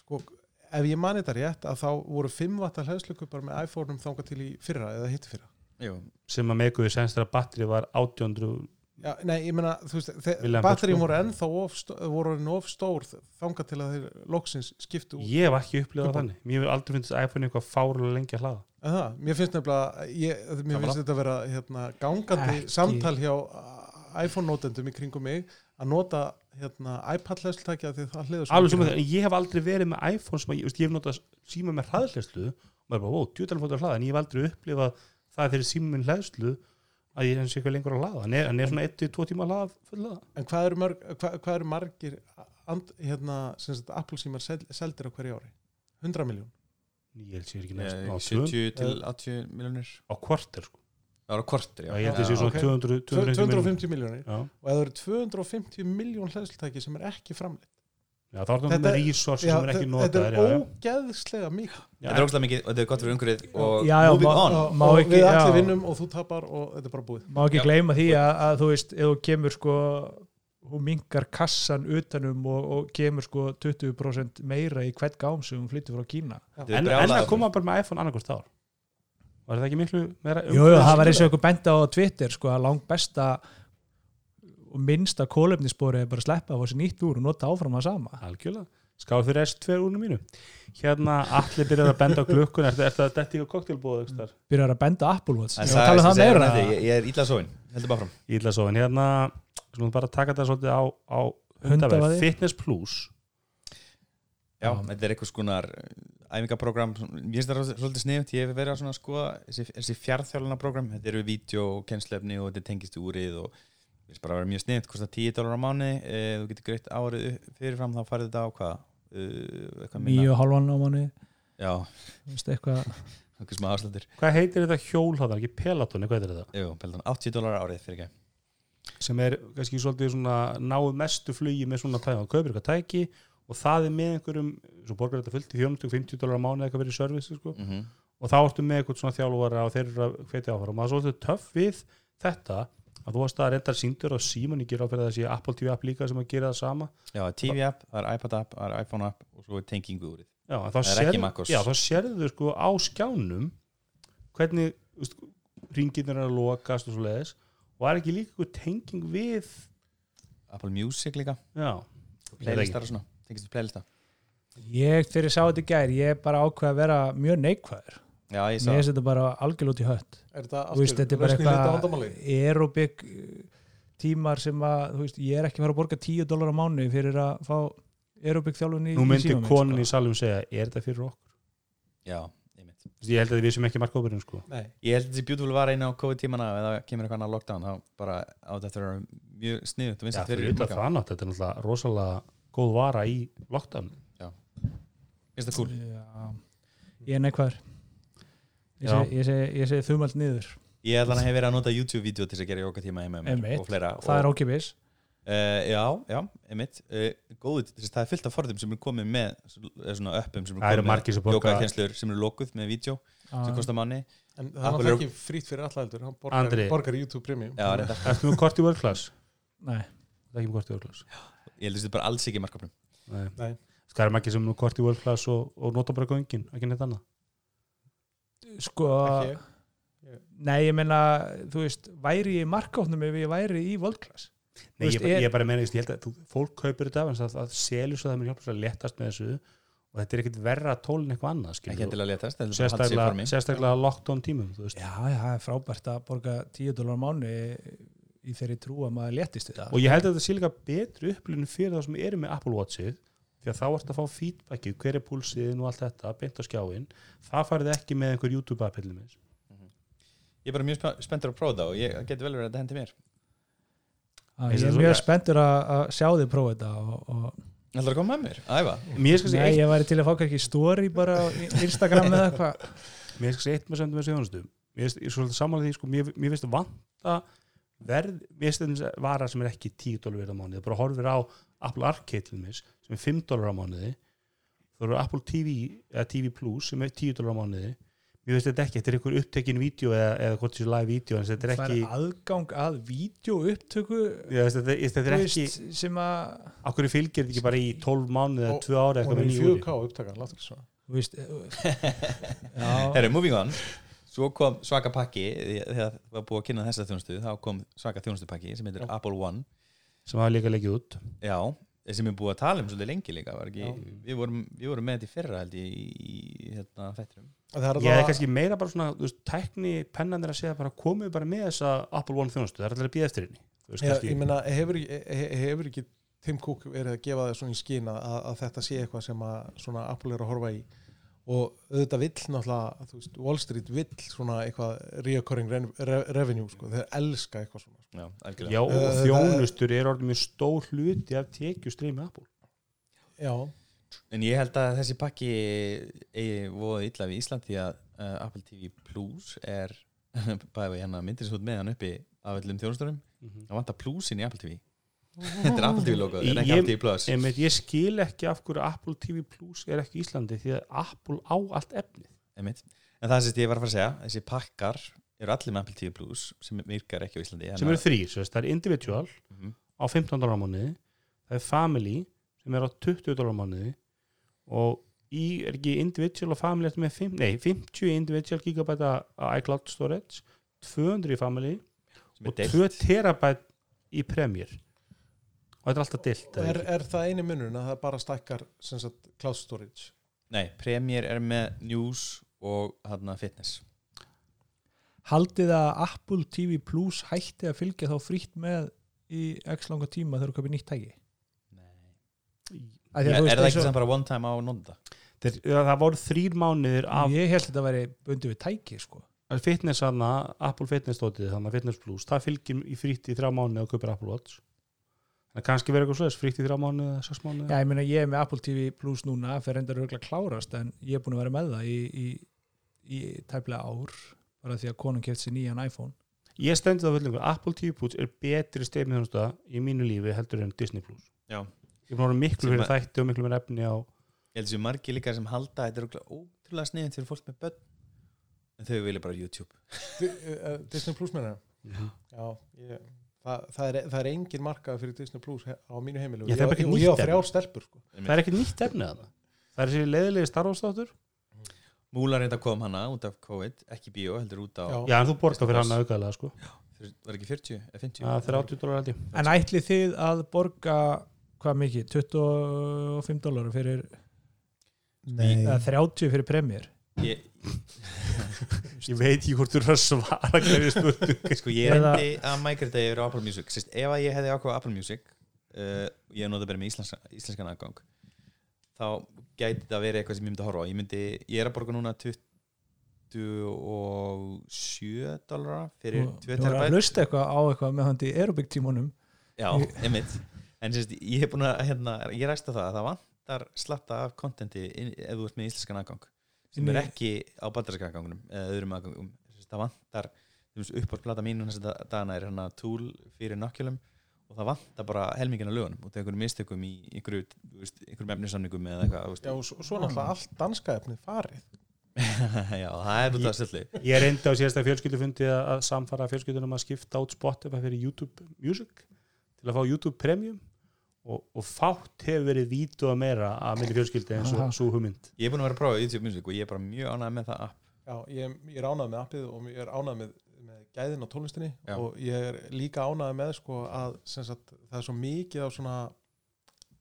sko, ef ég mani þetta rétt að þá voru 5 vatta hlæðslukupar með iPhone-um þangað til í fyrra eða hitti fyrra. Jú, sem að meikuðu senst að batteri var 1800 Já, nei, ég meina, þú veist, batterjum sko? voru ennþá of, stór þangað til að þeir loksins skiptu út. Ég hef ekki upplifað Kubbur. þannig. Mér hefur aldrei finnst iPhone eitthvað fárulega lengi að hlaða En það, mér finnst nefnilega ég, mér finnst þetta að vera hérna, gangandi Ekki. samtal hjá uh, iPhone-notendum í kringum mig að nota hérna, iPad-hlæslutækja því það hliður það, en ég hef aldrei verið með iPhone sem að, ég, veist, ég hef notað síma með hraðhleðslu og maður er bara, ó, djútalega fóttur að hlaða en ég hef aldrei upplifað það þegar síma minn hleðslu að ég hans eitthvað lengur að hlaða hann er, er svona 1-2 tíma að hlaða fulla En hvað eru, mörg, hvað, hvað eru margir and, hérna, sem sagt, Apple símar sel, seldir á hverju ári? 100 miljón ég held sér ekki eh, næst á, 200 70 til 80 miljonir á kvartir sko. Það var á kortir, já. Já, ég Já, svona ok. 200, 250 miljónir. 250 miljónir Já, og ef það eru 250 miljón hlæðslutæki sem er ekki framleitt. Já þá er það Þetta með er- resource Já, sem er ekki þetta notað er ógeðslega mikið. Þetta er ógslag mikið og þetta er gott fyrir umhverfið og Já, já, moving on. og, Má og ekki- við allir vinnum og þú tapar og þetta er bara búið. Má ekki Já. gleyma því að, að þú veist, ef þú kemur sko hún mingar kassan utanum og, og kemur sko 20% meira í hvert gám sem hún flyttur frá Kína. En, en að koma bara með iPhone annarkvort ár var það ekki miklu meira Jú, jú, það var eins og eitthvað benda á Twitter sko að langt besta og minnsta kólefnisbóri er bara að sleppa á þessi nýtt úr og nota áfram að sama. Algjörlega. Skáð fyrir S2 úrnum mínu hérna allir byrjar að benda á klukkun er þetta detti á koktelbóð byrjar að benda Apple Watch. Ég um það hérna. er illa sóin, heldur bara fram í illa hérna slúum bara taka þetta svolítið á, á hundavaði Fitness Plus. Já, þetta er eitthvað skonar æfingaprogram, mér finnst það svolítið sniðut ég hef verið að svona skoða þessi, þessi fjárþjálunarprogram, þetta eru vídeo og kennslefni og þetta tengist úrið og mér finnst bara að vera mjög sniðut, kostar 10 dólar á mánu e, þú getur greitt árið fyrirfram þá farið þetta á hvað? Uh, eitthvað minna, nýju og halvan á manni já, eitthvað. Eitthvað hvað heitir þetta hjól það ekki Peloton, hvað heitir þetta? Jú, peldan, 80 dólar árið fyrir ekki sem er kannski svolítið svona náu mestu flugi með svona tæki og kaupir eitthvað tæki og það er með einhverjum svo borgar þetta fullt í 450 dólar á mánu eitthvað verið service sko. mm -hmm. og þá ertu með eitthvað svona þjálfara og þeir eru að hvetja áfram og það er svolítið töff við þetta að þú varst að reynda síndur á síman ég gera á fyrir sé Apple TV app líka sem að gera það sama Já, TV app, það er iPad app, það er iPhone app og svo er tengingu Mac OS. já, þá sérðu sko á skjánum hvernig ringirnir er að lokast og svo leiðis er ekki líka eitthvað tenging við Apple Music líka, já, playlistar og svona. Tengist við playlista. Ég þegar ég sá þetta í gær ég bara ákveð að vera mjög neikvæður. Já, ég sá mér finnst þetta bara algjörl út í hött. Er þetta Þú veist, þetta er bara í eitthvað aerobik tímar sem að þú veist, ég er ekki fara að borga 10 dólar á mánu fyrir að fá aerobik þjálfun í nú í myndi símann minn, konin í sko. salum segja er þetta fyrir okkur? Já, ég held að við sem ekki markkópurinn sko. Nei, Ég held að þessi beautiful var eina á COVID-tímana það kemur eitthvað annað lockdown þá bara á þetta er mjög sniðut og vinsast fyrir þetta er náttúrulega rosalega góð vara í lockdown. Finnst það cool? Já, ég er neikvæður. Ég segi, þumald niður. Ég ætla að hef verið að nota YouTube-vídeó til þess að gera tíma heima með mér Einmitt. og fleira það er og, ókipis uh, Já, já, einmitt. Uh, Góð, þess, það er fullt af forðum sem er komið með eða svona uppum sem Það er komið margir sem með jókakenslur sem eru lokuð með vídeo sem kostar manni. En það er Apple er- ekki frýtt fyrir alla heldur Hann borgar, borgar YouTube Premium. Já, reynda Ertu með kort í World Class? Nei, Það er ekki með kort í World Class Ég held að þetta er bara alls ekki markafnum. Nei. Nei. Það er margir sem er með kort í World Class og, og nota bara göngin, ekki neitt annað. Sko Ekki. Nei, ég meina, þú veist, væri ég í markáttnum ef ég væri í voldklass Nei, Þú ég, veist, er- ég bara meina, ég held að þú, fólk kaupir þetta en það, það selur svo það mér hjálpa að letast með þessu og þetta er ekkit verra tól en eitthvað annað þetta er að í sérstaklega, sérstaklega lockdown tímum þú veist. Já, já, það er frábært að borga 10 dólar á mánu í þeirri trú að maður við það. Og ég held að þetta sé líka betri upplýðin fyrir það sem eru með Apple Watchið því að þá ert að fá feedbackið, hver er púlsiðin og allt þetta, beint á skjáin það farið ekki með einhver YouTube-appillin með Ég er bara mjög spe- spenntur að prófa það og ég geti vel verið að þetta hendi mér. Að Ég það er mjög spenntur að, sjá þið prófa þetta og, og Það er að koma með mér, æfa mér skal Nei, ég væri til að fá kannski story bara á Instagram eða eitthvað. Mér skal segja eitt með sem með þjónustu. Mér finnst- samanlega því, sko, mér, mér finnst vanta verð, mér finnst þetta vara sem er ekki 10 dólar á mánuði, bara horfir á Apple Arcade til mis, sem er 5 dólar á mánuði. Þú eru Apple TV eða TV Plus sem er 10 dólar á mánuði mér finnst þetta ekki, þetta er einhver upptekin vídeo eða, eða hvort þessi live vídeo er Það ekki er aðgang að vídeo upptöku Já, veist, þetta, þetta er ekki, sem að okkur fylgir þetta ekki bara í 12 mánuði eða Og- 2 ári Og með er í nýjúri 4K upptakan, láttu ekki svona. Veist, já, Herru, moving on. Svo kom svaka pakki þegar það var búið að kynna þessa þjónustu þá kom svaka þjónustupakki sem heitir Já. Apple One. Sem hafa líka leikið út. Já, sem er búið að tala um svolítið lengi líka var ekki, Já. við, vorum, við vorum með þetta í fyrra held ég í, í hérna er ég er alltaf kannski meira bara svona, þú veist, tækni pennanir að segja bara komið bara með þessa Apple One þjónustu, það er allir að býða eftir henni veist, Ég, meina, hefur, hefur ekki Tim Cook verið að gefa það svona í skín að, að þetta sé eitthvað sem að svona Apple er að horfa í? Og auðvitað vill náttúrulega, þú veist, Wall Street vill svona eitthvað reoccurring re re revenue, sko, þeir elska eitthvað svona sko. Já, algjörlega. Já, og þjónustur er orðið mjög stór hluti af tekjustrými Apple. Já, En ég held að þessi pakki eigi voða illa við Ísland því að uh, Apple TV Plus er bæði hérna myndir svo með hann uppi af öllum þjónusturum það vantar plusin í Apple TV Þetta er Apple TV logo, þetta er ekki Ég- Apple TV Plus. ég, ég skil ekki af hverju Apple TV Plus er ekki í Íslandi því að Apple á allt efnið. Einmitt. En það sem ég var að fara að segja þessi pakkar eru allir með Apple TV Plus sem virkar ekki á Íslandi sem eru þrýr, það er individual Mhm. á 15 dólar á mánuði það er family sem er á 20 dólar mánuði og í er ekki individual og family með 5, nei, 50 individual gigabæta iCloud storage 200 í family og er 2 deilt. terabæt í Premier og þetta er alltaf dilt er, er það eini munurinn að það bara stækkar sem sagt, cloud storage? Nei, Premiere er með news og hann fitness. Haldið að Apple TV Plus hætti að fylgja þá frítt með í x langa tíma þegar þú kapir nýtt tæki Nei. Af því að Er, það ekki sem bara one time á nonda? Þeir, það voru þrýr mánuðir af Ég held að þetta væri bundið við tæki sko. fitness hana, Apple Fitness stótið hana, Fitness Plus, það fylgir í frítt í þrjá mánuði og kaupir Apple Watch það kannski verið eitthvað slags, frítt í þrjá mánuði eða sex mánuði Já, ég meina ég er með Apple TV Plus núna fyrir enda röglega klárast en ég er búin að vera með það í, í, í tæplega ár bara því að konum keft sér nýjan iPhone ég stendi það fullingur, Apple TV Plus er betri stefnið í mínu lífi heldur en Disney Plus Já. Ég búin að vera miklu fyrir að- þætti og miklu fyrir efni á Ég held þessu margir líka sem halda að þetta er ótrúlega sniðið fyrir fólk með börn. En þau vilja bara YouTube. Di- uh, Disney Plus meina Já, ég, það, það, er, það er engin markað fyrir Disney Plus á mínu heimilu Já, og ég, og ég á þrjár stelpur sko. það er ekkert nýtt efni að það það er þessi leiðilegi starfstáttur Múla reynda kom hana út af COVID ekki bíó, heldur út á Já. já en þú borgar fyrir Plus. hann auðgæðlega sko. var ekki 40 eða 50 það er 30 dólar held ég. En ætlið þið að borga hvað mikið, 25 dólar fyrir, Nei, eða 30 fyrir premjör ég, ég veit ekki hvort þú eru að svara hverju spurning sko ég reyndi að migrata yfir á Apple Music. Sist, ef að ég hefði ákveða Apple Music uh, ég nota bara með íslenska, íslenskan aðgang þá gæti þetta verið eitthvað sem ég myndi að horfa á. Ég, myndi, ég er að borga núna 27 dólara fyrir 2 Þú voru að terabæt. hlusta eitthvað á eitthvað með hann í aerobic tímunum Já, einmitt En sérst, ég hef búin að, hérna, ég ræsta það að það vantar slatta af kontenti ef þú ert með íslenskan aðgang sem er ekki á bandarinska aðgangunum eða öðrum aðgangum. Sérst, það vantar, þú veist, uppáhaldsplata mín þess að dagana er hérna Tool fyrir nokkulum og það vantar bara helmingina lögunum og það er einhverjum mistökum í einhverju, þú veist, einhverjum efnisamningum eða eitthvað, þú Já, og svo, náttúrulega allt danska efnið farið. Já, það er út af söllu ég reyndi á síðasta fjölskyldufundi að að samfara fjölskyldunum að skipta út Spotify fyrir YouTube Music til að fá YouTube Premium og, og fátt hefur verið vítu að meira að minni fjölskyldi eins Aha. og svo hugmynd Ég er búin að vera að prófa YouTube Music og ég er bara mjög ánægð með það app Já, ég, ég er ánægð með appið og ég er ánægð með, með gæðin á tónlistinni Já. og ég er líka ánægð með sko að sagt, það er svo mikið á svona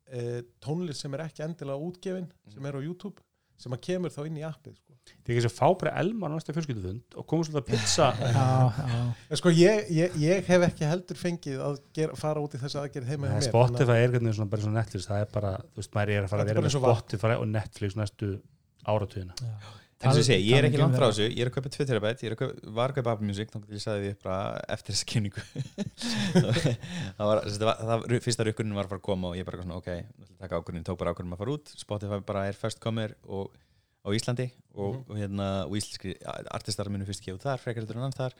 e, tónlist sem er ekki endilega útgefin sem er á YouTube sem að kemur þá inn í appið sko. það er ekki sem fá bara Elmar á næsta fjölskyldufund og komum svolítið að pizza Já, já sko ég, ég, ég hef ekki heldur fengið að gera, fara út í þessi aðgerð heima Nei, Spotify er hvernig svona bara svona Netflix það er bara, þú veist, maður er að fara að er vera með. Spotify og Netflix næstu áratugina En þess að segja, ég er ekki um langt frá þessu, ég er að kaupa 2 terabæt, ég er að kaupa, var að kaupa Apple Music, þá ég sagði því bara eftir þessa kynningu. það var, það var, það fyrsta rukkunin var að fara að koma og ég bara svona, ok, taka ákvörðin, tók bara ákvörðin að fara út, Spotify bara er first comer og, á Íslandi og, og hérna, og íslenski artistar munu fyrst gefa út þar, frekar þetta en annar þar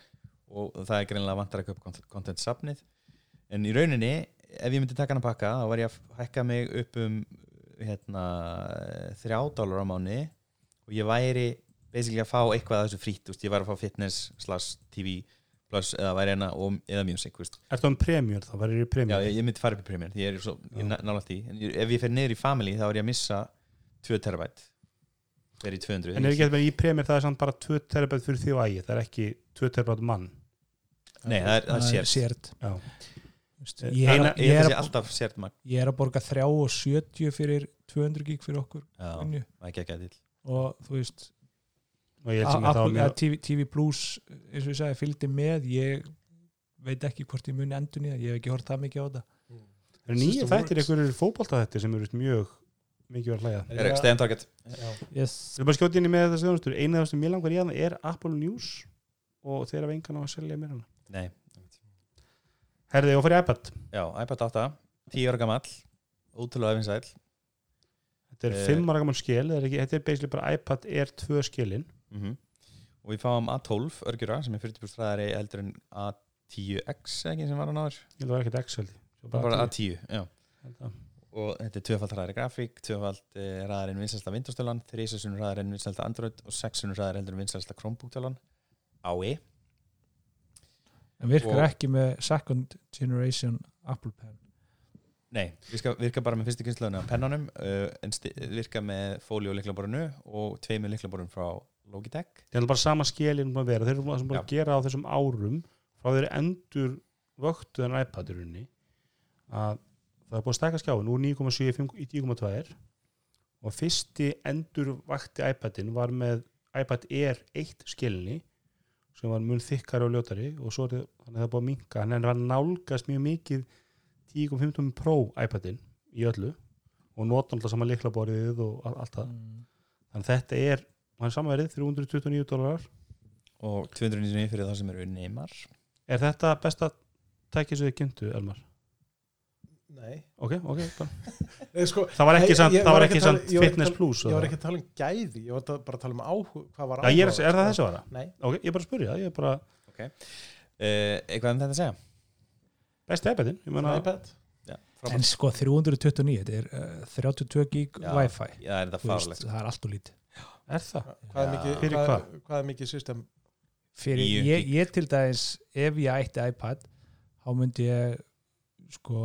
og það er greinlega vantar að kaupa content- safnið, en í rauninni, ef ég myndi taka hann að pakka, þá var ég að hækka mig upp um, hérna, þrjá dólar á mánu og ég væri basically að fá eitthvað að þessu þú veist, ég væri að fá fitness slash TV plus eða væri hérna og, eða music, þú veist. Ertu um premjör þá, ég Já, premjör ég, ég myndi fara upp í því ég er svo, ég er nálægt í en ég, ef ég fer niður í family þá er ég að missa 2 terabæt fer í 200 En er ekki eitthvað í premjör það er samt bara 2 terabæt fyrir því og ægi, það er ekki 2 terabæt mann. Nei, það er, það er sért Já. Eh, ég, er, Ég ég, er að ég er að borga 3 og 70 fyrir 200 gig fyrir okkur Já, það er ekki ekki að til og þú veist ég að það Apple, mjög að TV, TV Plus eins og ég sagði fylgdi með. Ég veit ekki hvort ég muni endur nýða ég hef ekki hort það mikið á þetta. Það eru nýja þættir einhverjur fótbolta þetta sem eru mjög mikið verið að hlæða Er ekki stay on target. Við erum bara skjótið inn í með þessu þjónustur eina af það sem mér langar í að er Apple News og þeir hafa engan á að selja mér hana. Nei, Herði og fyrir iPad. Já, iPad 8 10 ára gamall, ótrúlega efinsæl Þetta er Eh. 5 ára gaman skil þetta er, ekki, þetta er basically bara iPad Air 2 skilin mm og við fáum A12 örgjura sem er 40% ræðari heldur en A10X ekki sem var hann áður. Ég var ekkert Excel bara, bara A10, já. A10 og þetta er tvöfald ræðari grafík tvöfald uh, ræðarinn vinsælsta Windows-tölan þrísasunur ræðarinn vinsælsta Android og sexunur ræðarinn heldur en vinsælsta Chromebook-tölan AI en virkar Og- ekki með second generation Apple Pen Nei, virka, virka bara með fyrstu kynnslöðinu á pennanum uh, virka með fóli og liklaborinu og tveimur liklaborinu frá Logitech. Það er bara sama skilin búin að vera. Þeir eru búin að Já. gera á þessum árum frá þeir endur vöktu þennan iPad í rauninni að það er búið að stækka skjáin úr 9,7 í 5 í 10,2 og fyrsti endur vakti iPadin var með iPad Air 1 skilinni sem var mun þykkari og ljótari og svo er það, að búið að minka hann er að nálgast mjög mikið 10,15 Pro iPadin í öllu og nota alltaf saman liklaborðið og all- allt það Mm. þannig þetta er, hann er samanverið 329 dólarar og 299 fyrir það sem eru neymar er þetta besta tækið sem þið kynntu, Elmar? Nei. ok, ok, bara Nei, sko, það var ekki að fitness tala- plus ég var ekki að tala um gæði ég var bara að tala um áhuga hvað var Já, ég er, er það sko. þessi vara? Nei, ok, ég er bara að spyrja, ég er bara uh, eitthvað um þetta að segja besti iPadin, iPad Já, en sko 329 þetta er uh, 32 gig Já. wifi Já, er veist, farlegt það er allt og lítið er það? hvað er mikið, Fyrir hvað, hvað? hvað er mikið system fyrir, ég, ég til dæmis ef ég ætti iPad þá myndi ég sko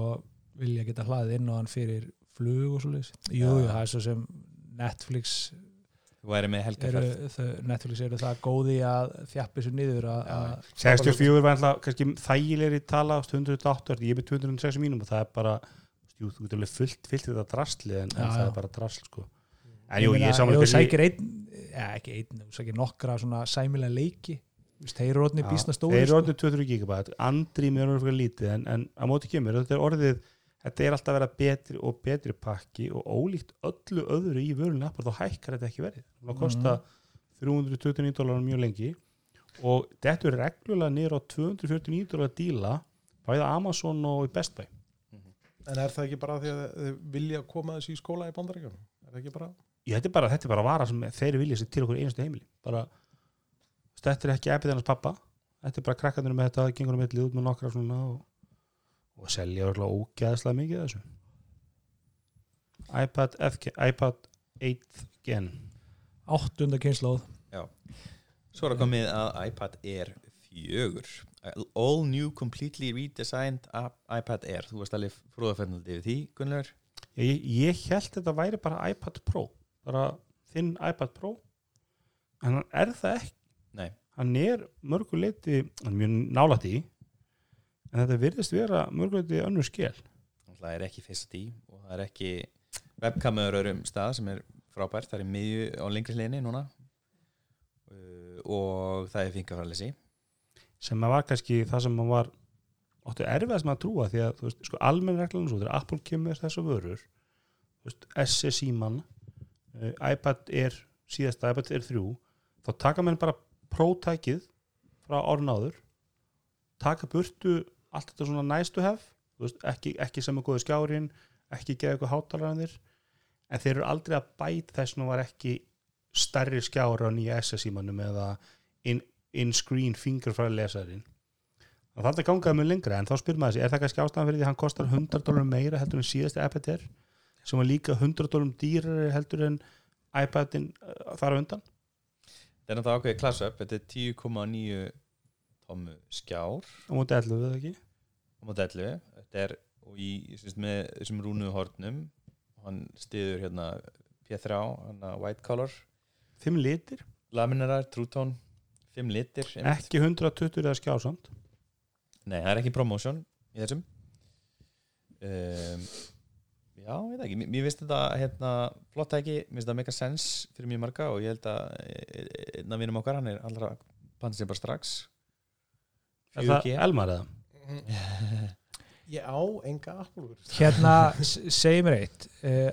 vilja geta hlaðið inn á hann fyrir flug og svo leys jú, Já. jú, það er svo sem Netflix Þú væri með helgarferð þau, Netflix eru það góði að þjappi sér niður að, Já. að 64 var alltaf kannski þægilegri tala 108, ég er með 206 mínum og það er bara, jú, þú getur alveg fullt, fullt þetta drasli en, en Já, það já. er bara drasl sko. en jú, ég ef saman þú sækir einn, ja, ekki einn þú sækir nokkra svona sæmilega leiki þeir eru orðinni bísna stóri þeir eru sko. orðið 23 gigabæt andrými er orðið fyrir lítið en, en á móti kemur, þetta er orðið þetta er alltaf að vera betri og betri pakki og ólíkt öllu öðru í vörunni appar þá hækkar þetta ekki verið það kosta 329 dólarar mjög lengi og þetta er reglulega niður á 249 dólarar díla bæða Amazon og í Best Buy. En er það ekki bara því að þið vilja koma þessu í skóla í bandaríkjum er það ekki bara Ég, þetta, er bara, þetta er bara vara sem þeir vilja sér til okkur einustu heimili. Bara, þetta er ekki epið hennar pappa. Þetta er bara krakkandur með þetta, gengur um eitthvað út með nokkra svona og, og selja örgulega ógeðslega mikið af þessu. iPad, FG, iPad 8 Gen. Áttunda kynnslóð Svo er að komið að iPad Air 4 All new completely redesigned iPad Air. Þú varst alveg frúðafennandi yfir því, Gunnlaugur. Ég, ég held þetta væri bara iPad Pro. Bara þinn iPad Pro. En hann er það ekki? Nei, hann er mörguleiti hann er mjög nálægt í en þetta virðist vera mörguleiti önnur skell það er ekki fyrst í og það er ekki webkamöður örum stað sem er frábært, það er miðju á lengri hliðinni núna. Uh, og það er fingarfærleysi sem að var kannski það sem hann var áttu erfiðast með að trúa því að veist, sko, almenn reglan er svo, þegar Apple kemur þessu vörur veist, SSI mann uh, iPad er síðasta iPad er 3 þá taka menn bara prótækið frá árun áður taka burtu allt þetta svona nice to have veist, ekki, ekki sem er góði skjárin ekki geða eitthvað hátalarannir en þeir eru aldrei að bæta þess nú var ekki stærri skjára á nýja SSI mannum eða in, in-screen fingerfræði lesarin. Og þetta gangaði mjög lengra en þá spyrir maður sig, er það kannski ástæðan fyrir því að hann kostar 100 dólarum meira heldur en síðasti iPad Air sem var líka 100 dólarum dýrari heldur en iPadin uh, þar á undan? Þetta er náttúrulega ákveðið class up, þetta er 10,9 tómu skjár. Á móti 11 við ekki? Á móti 11 þetta er og í, syns, með þessum rúnu hornum hann stiður hérna P3, hérna white color. 5 litir, laminerar, true tone 5 litir einmitt. ekki 120 eða skjásamt Nei, það er ekki promotion í þessum. Um, Já, ég veit ekki. Mér, mér finnst þetta hérna, flott ekki, mér finnst þetta mega sens fyrir mjög marga og ég held að eh, einn af vinum okkar, hann er allra panta sér bara strax er það 4G. Elmar eða? ég á enga Apple hérna, s- segið mér eitt eh,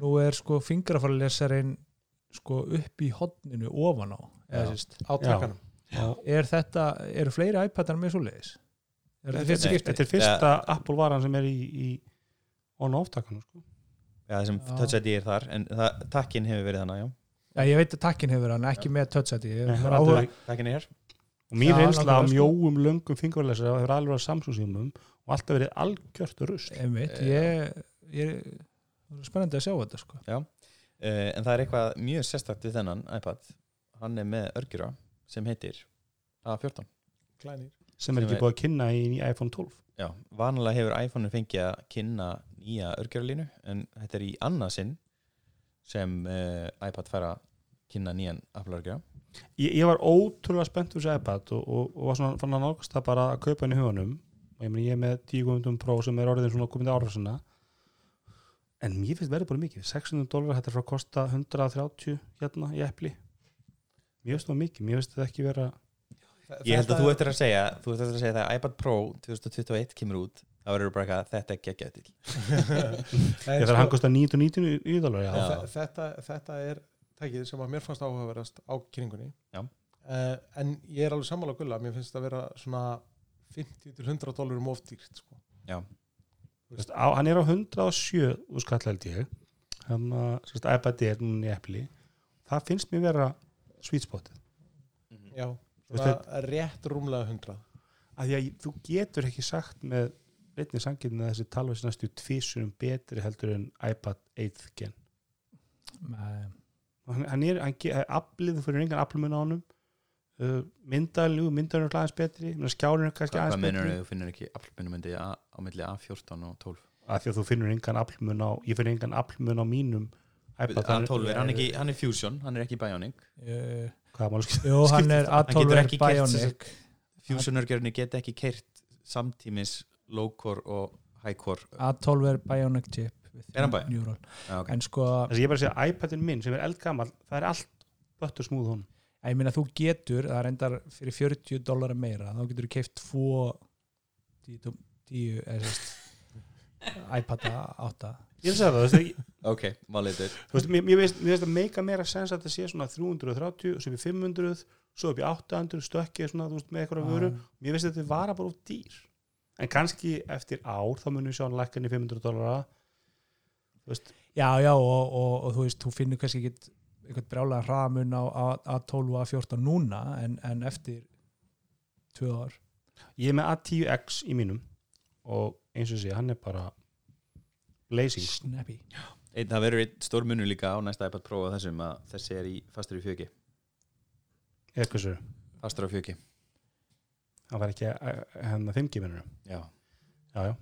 nú er sko fingrafæralesarin sko upp í hodninu ofan á eða, Já. sést, á takkanum er þetta, eru fleiri iPadar með svo leiðis er þetta fyrsta skipti þetta er fyrsta Apple varan sem er í, í on-off takkanum sko. Já, þessum Já. Touch ID er þar en það, takkin hefur verið þannig, já Já, ég veit að takkin hefur hann, ekki með touch ID ég Nei, var það er áhuga, aldrei- Takkin er hér og mín Já, reynsla á sko. mjóum, löngum fingurlesara hefur alveg verið á Samsung símum og alltaf verið algjört rust einmitt, Já. ég, ég það er spennandi að sjá þetta sko. Uh, En það er eitthvað mjög sérstakt við þennan iPad. Hann er með örgjura sem heitir A14 klænir sem er Sem ekki búið að kynna í, í iPhone 12 Já, vanalega hefur iPhone fengið að kynna nýja örgjuralínu en þetta er í annað sinn sem uh, iPad fær að kynna nýjan Apple örgjura ég, ég var ótrúlega spennt fyrir þessu iPad og, og, og var svona fann að nálgast það bara að kaupa henni í hugunum og ég, meni, ég er með 10 Pro sem er orðin svona komið árfarsina en mér finnst verið bara mikið. 600 dólar, er frá að kosta 130 hérna í epli mér finnst það mikið, mér finnst þetta ekki vera Ég held að þú eftir að segja þú eftir að segja þegar iPad Pro 2021 kemur út þá verður bara eitthvað þetta er geggjað til ég þarf að hann kosta 999 dólar já. Já. Þe- þetta, þetta er tækið sem að mér fannst áhugaverðast á kynningunni. Já. uh, en ég er alveg sammála gulla mér finnst þetta að vera svona 50 til 100 dólarum ofdýrt sko. Já, Þú veist, á, hann er á 107 úr skall held ég. Hann að sérst, iPad er núna í epli það finnst mér vera sweet spotið já, Þú svona rétt rúmlega 100 að því að þú getur ekki sagt með einnig sangirinn að þessi talvæs næstu tvísunum betri heldur en iPad 8 gen. Nei, hann, hann er, hann aflið, þú fyrir engan aflumun á honum. Uh, myndaljú, myndaljú er aðeins betri. Skjárinn er kannski hvað aðeins minnur betri. þú? Finnur ekki aflmyndumundi á, á milli A14 og 12 að því að þú finnur engan aflumun á ég finn engan aflumun á mínum iPad A12 er hann ekki, hann er Fusion, hann er ekki Bionic. Uh, hvað máli skil Jú, hann er Hann A12 getur er Bionic. Fusion-örgjörni get ekki keirt samtímis low-core og high-core A12 er Bionic chip Er hann Bionic? neural. Já, ok. En sko, þess að ég bara sé að iPadin minn sem er eldgammal það er allt böttur smúð honum. Ég meina þú getur það er endar fyrir 40 dólar meira þá getur þú keift tvo 10, 10 eða sérst iPad 8 ég er að segja það, þú veist, ég- ok, þú veist, mér, veist, að meika meira sens að þetta sé svona 330 svo upp í 500, svo upp í 800 stökkið svona, þú veist, með eitthvað vöru. Mér veist að þetta vara bara út dýr. En kannski eftir ár þá munum við sjá hann lækkan í 500 dólara þú veist, Já, já, og, og, og þú veist, þú finnur kannski ekki eitthvað brjálega hramun á A- A12 og A14 núna en, en eftir tvö ár. Ég er með A10X í mínum og eins og sé, hann er bara blazing Snappy. Einn, það verður einn stór munur líka á næsta iPad Pro og þessum að þessi er í fastur í fjöki eitthvað svo, fastur á fjöki hann var ekki hennar 5G minnur já. já, já. að-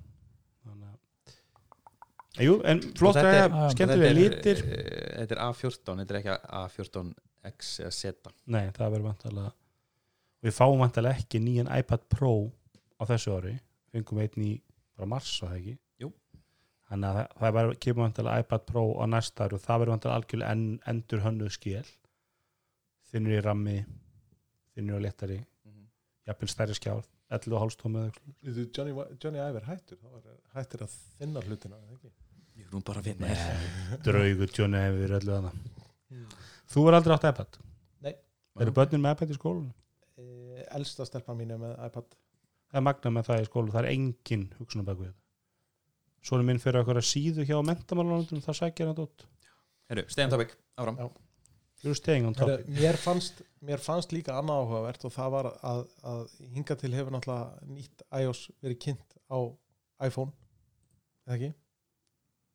Jú, en flott Og að er- skemmtilega Þetta er, litir. eh, þetta er A14, þetta er ekki A14X eða Z. Nei, það verður vantalega við fáum vantalega ekki nýjan iPad Pro á þessu ári. Fengum einn í bara mars var það ekki? Jú. þannig að það, það verður, kemur vantalega iPad Pro á næsta ári og það verður vantalega algjörlega en, endur hönnuð skil þinnur í rammi þinnur á léttari. Jafnvel stærri skjár 11,5 tómi eða eitthvað. Þú, Johnny, Johnny Iver hættur hættur að þinna hlutina ekki? Ég er nú bara að vinna draugur Johnny hefur verið öllu þannig þú er aldrei átt iPad? Nei. eru börnin með iPad í skólinu Eh, elsta stelpa mín er með iPad. Það er magna með það í skólu, það er engin hugsunum bak við Svona minn fyrir okkur að síðu hjá mentamálanundum, það sækja hann út Herru, stayum topic, áfram. Já. Heru, mér, fannst, mér fannst líka annað áhugavert og það var að, að hinga til hefur náttúrulega nýtt iOS verið kynnt á iPhone eða ekki?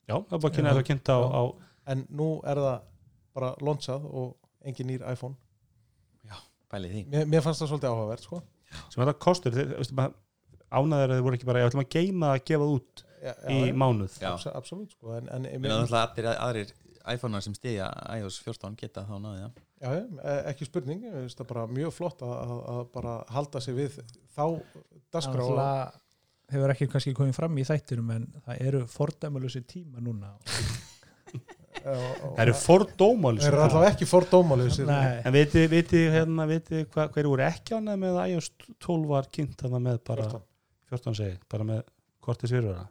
Já, það er bara að kynna Já. þetta kynnt á, Já. á en nú er það bara launchað og engin nýr iPhone Pælið því mér, mér fannst það svolítið áhugavert sko. sem þetta kostur, þeir, veistu, maður ánæður að þið voru ekki bara, ég ætlum að geima að gefa það út já, í mánuð Já. abs absolutt sko. en, en Mér er náttúrulega allir aðrir iPhone-ar sem stiðja iOS 14 geta þá náðið það já, já, e- ekki spurning finnst það bara mjög flott að, að, að bara halda sig við þá dagskrá og- Það hefur ekki kannski komið fram í þættinum en það eru fordæmalusi tíma núna. Og- Það eru fordómáli Þeir eru allavega ekki fordómalusir Nei, En viti, viti, hérna, viti hva, hverju voru ekki ánæð með að iOS 12 var kynnt þarna með bara 14. 14 segi, bara með kortis fyrirvara?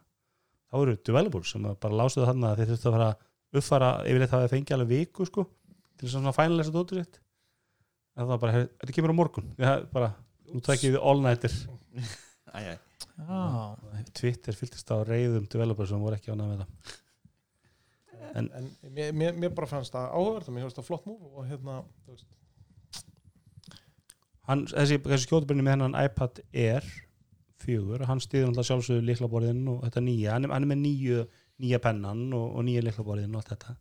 Þá eru developers sem að bara lásuðu þarna að þeir þurftu að fara að uppfara yfirleitt hafa þeir fengið alveg viku sko til þess að svona fænlega dóttur sitt en það var bara, "Heyrðu, þetta kemur á morgun. Ég, bara, nú tækjum við all nighter Æ, æ. á, Twitter fylltist á reyðum developers sem voru ekki ánægð með það. En, en mér, mér, mér bara fannst það áhugavert og mér fannst það flott múf og hérna hann, þessi, þessi skjóðbyrni með hennan iPad Air 4, hann stýður alltaf sjálfsögðu líklaborðin og þetta nýja, hann er, hann er með nýju nýja pennan og, og nýja líklaborðin og allt þetta.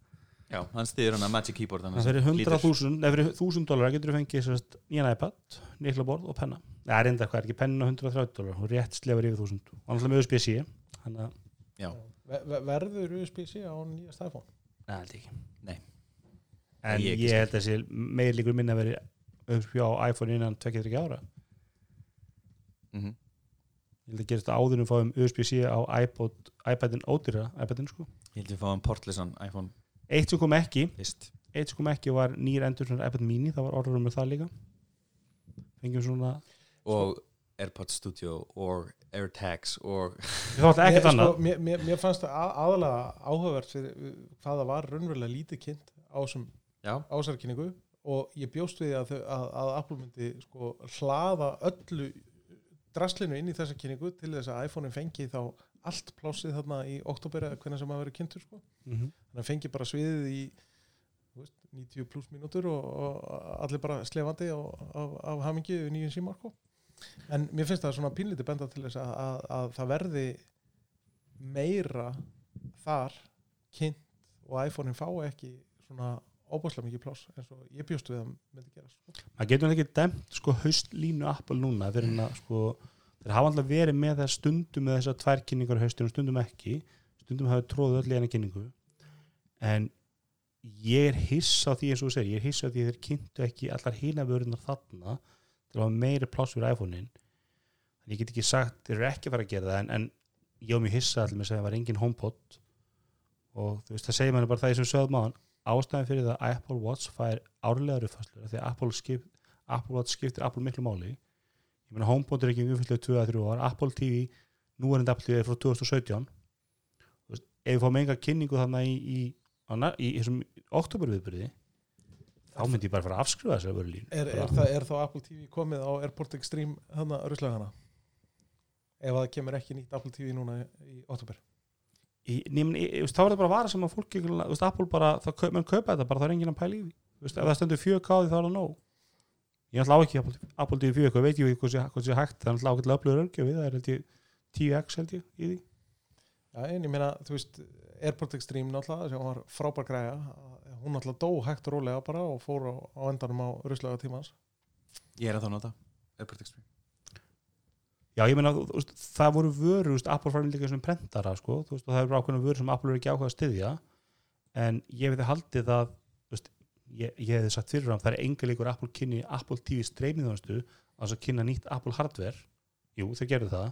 Já, hann stiður hann að Magic Keyboard Það fyrir 100.000, eða fyrir 1000 dólar getur þú fengið sérst, nýjan iPad, nýklaborð og penna. Það er reynda hvað er ekki penna 130 dólar? Og rétt slefur yfir 1000. Og ætla með USB-C, að, verður USB-C á nýjast iPhone? Held ég ekki. Nei. En Ég ég, ekki held að þessi meir líkur minna verið USB á iPhone innan 2-3 ára. mm ég held að gerist en við fáum USB-C á iPod, iPadin ódýra iPadin sko. Ég held við fáum portlissan iPhone. Eitt sem kom ekki, list. Eitt sem kom ekki var nýr endur svona iPad mini, það var orður um það líka. Fengjum svona og AirPods Studio og AirTags og Mér- annað sko, mér, mér, mér fannst það að- aðalega áhugavert fyrir hvað það var raunverulega lítið kynnt á ásarkynningu og ég bjóst við að, að, að Apple myndi sko hlaða öllu draslinu inn í þessa kynningu til þess að iPhone-in fengi þá allt plássið þarna í oktober eða hvernig sem að vera kynntur sko. mm þannig að fengi bara sviðið í þú veist, 90 pluss mínútur og, og allir bara slefandi af, af hamingi við nýjum símar sko. En mér finnst það svona pínlítið benda til þess að, að, að það verði meira þar kynnt og iPhone-in fái ekki svona óbúslega mikið pláss eins og ég bjóst við að myndi gera sko. maður getur ekki dæmt sko haustlínu Apple núna fyrir en að sko þeir hafa alltaf verið með það stundum með þessar tvær kynningar á haustinu, stundum ekki. Stundum hafa tróðu öll í henni kynningu. En ég er hiss á því eins og þú segir, ég er hiss á því þeir kynntu ekki allar hina vörunar þarna til að hafa meiri pláss fyrir iPhone-in. En ég get ekki sagt, þeir eru ekki að fara að gera það en, en ég á mjög hissa allir með að það var engin HomePod. Og þú veist, það segir manni bara það sem sögðum á hann ástæðan fyrir það að Apple Watch fær árlega rufastlur því að Apple, skip, Apple Watch skiptir Apple miklu máli. Ég meina HomePod er ekki umfyllið 2-3 ár. Apple TV, nú er þetta Apple TV frá 2017 Þú veist, ef við fáum enga kynningu þannig í, í, í, í oktoberviðbyrði þá myndi ég bara fara að afskrifa þessari vörulín er, er, það, er þá Apple TV komið á Airport Extreme hana ruslagana ef að það kemur ekki nýtt Apple TV núna í í, þá er það bara vara sem að fólk Apple bara, það menn kaupa þetta bara, það er enginn að pæla í því. Ef það stendur 4K á því þá er það nóg. Ég ætla á ekki Apple, TV 4K, veit ég hvað hvað sé hægt það er alltaf ágætlega öflugur örgjöfi, það er held ég 10x held ég í því. Já, en ég meina, þú veist, Airport Extreme náttúrulega, sem var frábær græja hún náttúrulega dó hægt og rólega bara og fór á, á endanum á ruslaga tímans ég er að þá nota Já, ég meina, það voru vörur, þú veist, Apple farin líka sem prentara, sko, veist, og það eru ákveðna vörur sem Apple er ekki ákveða að styðja, en ég veit að haldið að, veist, ég, ég hefði sagt fyrir hann, það er enga líkur Apple kynni Apple TV streymið að kynna nýtt Apple hardware, jú, þeir gerðu það,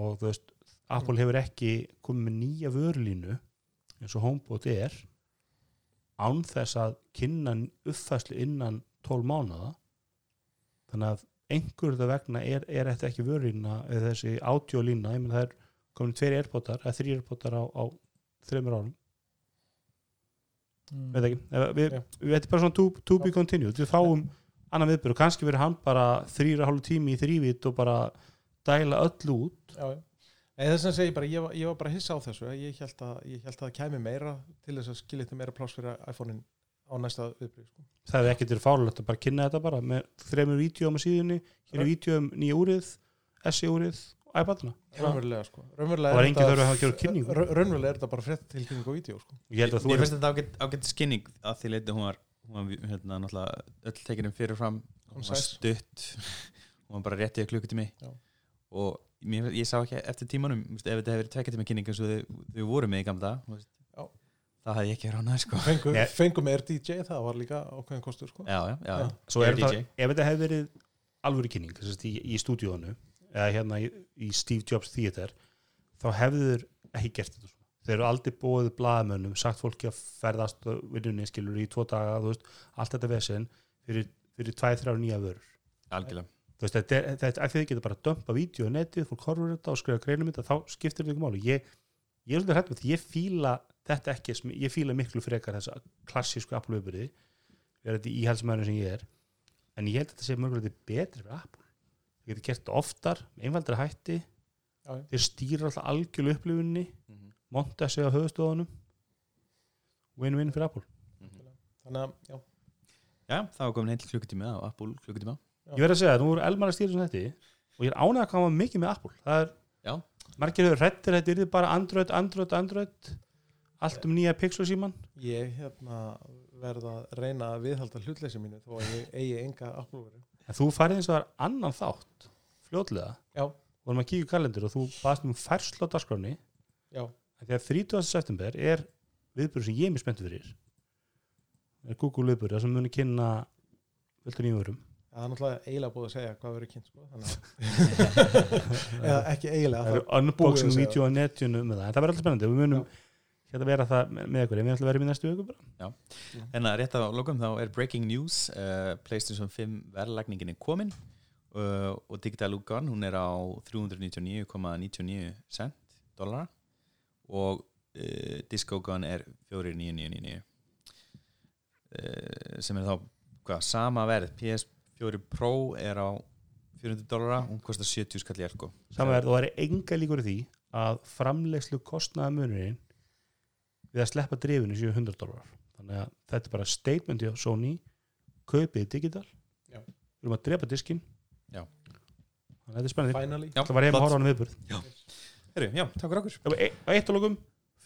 og þú veist, Apple hefur ekki komið með nýja vörulínu, eins og HomePod er, án þess að kynna uppfæslu innan 12 mánuða, þannig að einhverju það vegna er, er þetta ekki vörlína eða þessi átjólína, það er komin tveir airpotar, eða þrý airpotar á, á þreymur árum, Mm. veit ekki við, Já. við veitum bara svona to, to be continued, við fáum annan viðbyrð og kannski verið hann bara þrýra hálfu tími í þrývit og bara dæla öll út. Já, já. Þess að segja bara, ég var, ég var bara hissa á þessu ég held að, ég held að það kæmi meira til þess að skilja þetta meira pláss fyrir iPhone-in á næsta viðbrið sko. það hefði ekkert verið fárlegt að bara kynna þetta bara með þreymur vídjóum á síðunni hér er vídjóum nýja úrið, SE úrið og iPadina raunverulega sko. það raunverulega var er engin þetta- þörf að hafa kynningu ra- raunverulega er þetta bara frétt tilkynning á vídeo sko. ég held að þú er finnst þetta ágætt, ágætt skinning að því leiti hún var, hún var hérna, náttúrulega öll tekinum fyrirfram hún var stutt hún var bara rétt í að klukkutími Já. Og mér, ég sá ekki eftir tímanum ef þetta hefur verið tvekja tíma kynning eins og þau, voru með í gamla þú veist, Já. það hafði ég ekki ránað sko. fengum, Nei. fengum er DJ, það var líka ákveðin kostur sko. já, já, já, er er það, DJ. ef þetta hefði verið alvöru kynning að í, í stúdíónu eða hérna í, í Steve Jobs Theater þá hefður ekki gert þetta svona. þeir eru aldrei bóðið blaðamönnum sagt fólki að ferðast og vinnunni skilur í tvo daga, þú veist, allt þetta vesen fyrir, fyrir tvæ, þrjár nýja vörur algjörlega þú veist, þetta er, þetta er að þið getur bara að dömpa vídeo á netið, fólk horfur þetta og skrifa greinum þetta, þá skiptir þetta ekki máli. Ég, ég er svolítið hrætt með því, ég fíla þetta ekki, ég fíla miklu frekar þessa klassísku Apple-viðbyrði vera þetta í halsmæðinu sem ég er en ég held að þetta sé mjög betri fyrir Apple. Það getur gert oftar með einfaldri hætti. Já, þeir stýra alltaf algjörlu upplifunni Mhm, monta sig á höfustofunum win-win fyrir Apple. Mhm. þannig að, já, já, það var komin heil klukkutími á Apple klukkutíma Já. ég verð að segja að nú voru Elmar að stýra sem þetta og ég er ánægð að koma mikið með Apple. Það er, Já. margir hefur hrættir þetta er bara Android, Android, Android. Allt um nýja Pixel síman ég hérna verð að reyna að viðhalda hlutleysi mínu þó að ég eigi enga Apple-veru. En þú farið eins og það er annan þátt fljótlega, já, vorum að kíkja í kalendur og þú baðst um færslu á því að 30. september er viðbyrður sem ég er mjög spenntur fyrir. Er Google viðbyrður sem muni kynna völdur nýjum það er náttúrulega eiginlega búið að segja hvað verður kynnt sko, þannig að eða ekki eiginlega það eru unboxing að vídeo á netjunu með það, en það verður alltaf spennandi. Við munum hérna vera það með ykkur. Við ætlum að vera í næstu viku bara. En að rétt á lokum þá er breaking news. Uh, PlayStation 5 verðlagningin er komin uh, og digital útgáðan hún er á 399,99 cent dollara og uh, diskógáðan er 49999 uh, sem er þá hvað, sama verð PS4 Pro er á 400 dollara hún kostar 70 skall í elko saman verð og það er enga líkur því að framleiðslu kostnaða munurinn við að sleppa drifinu séu 100 dólar þannig að þetta er bara statement hjá Sony kaupið digital Já. við erum að drepa diskin Já. þannig að þetta er spennandi. Finally. Já, það var heima að horfa á hann viðbörð Heru, Já, takk fyrir okkur. Og e- eitt og lókum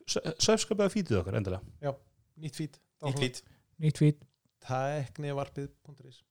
söfskapið að fítið okkar endilega. Nýtt fít Nýtt lít nýtt fít tæknivarpið.is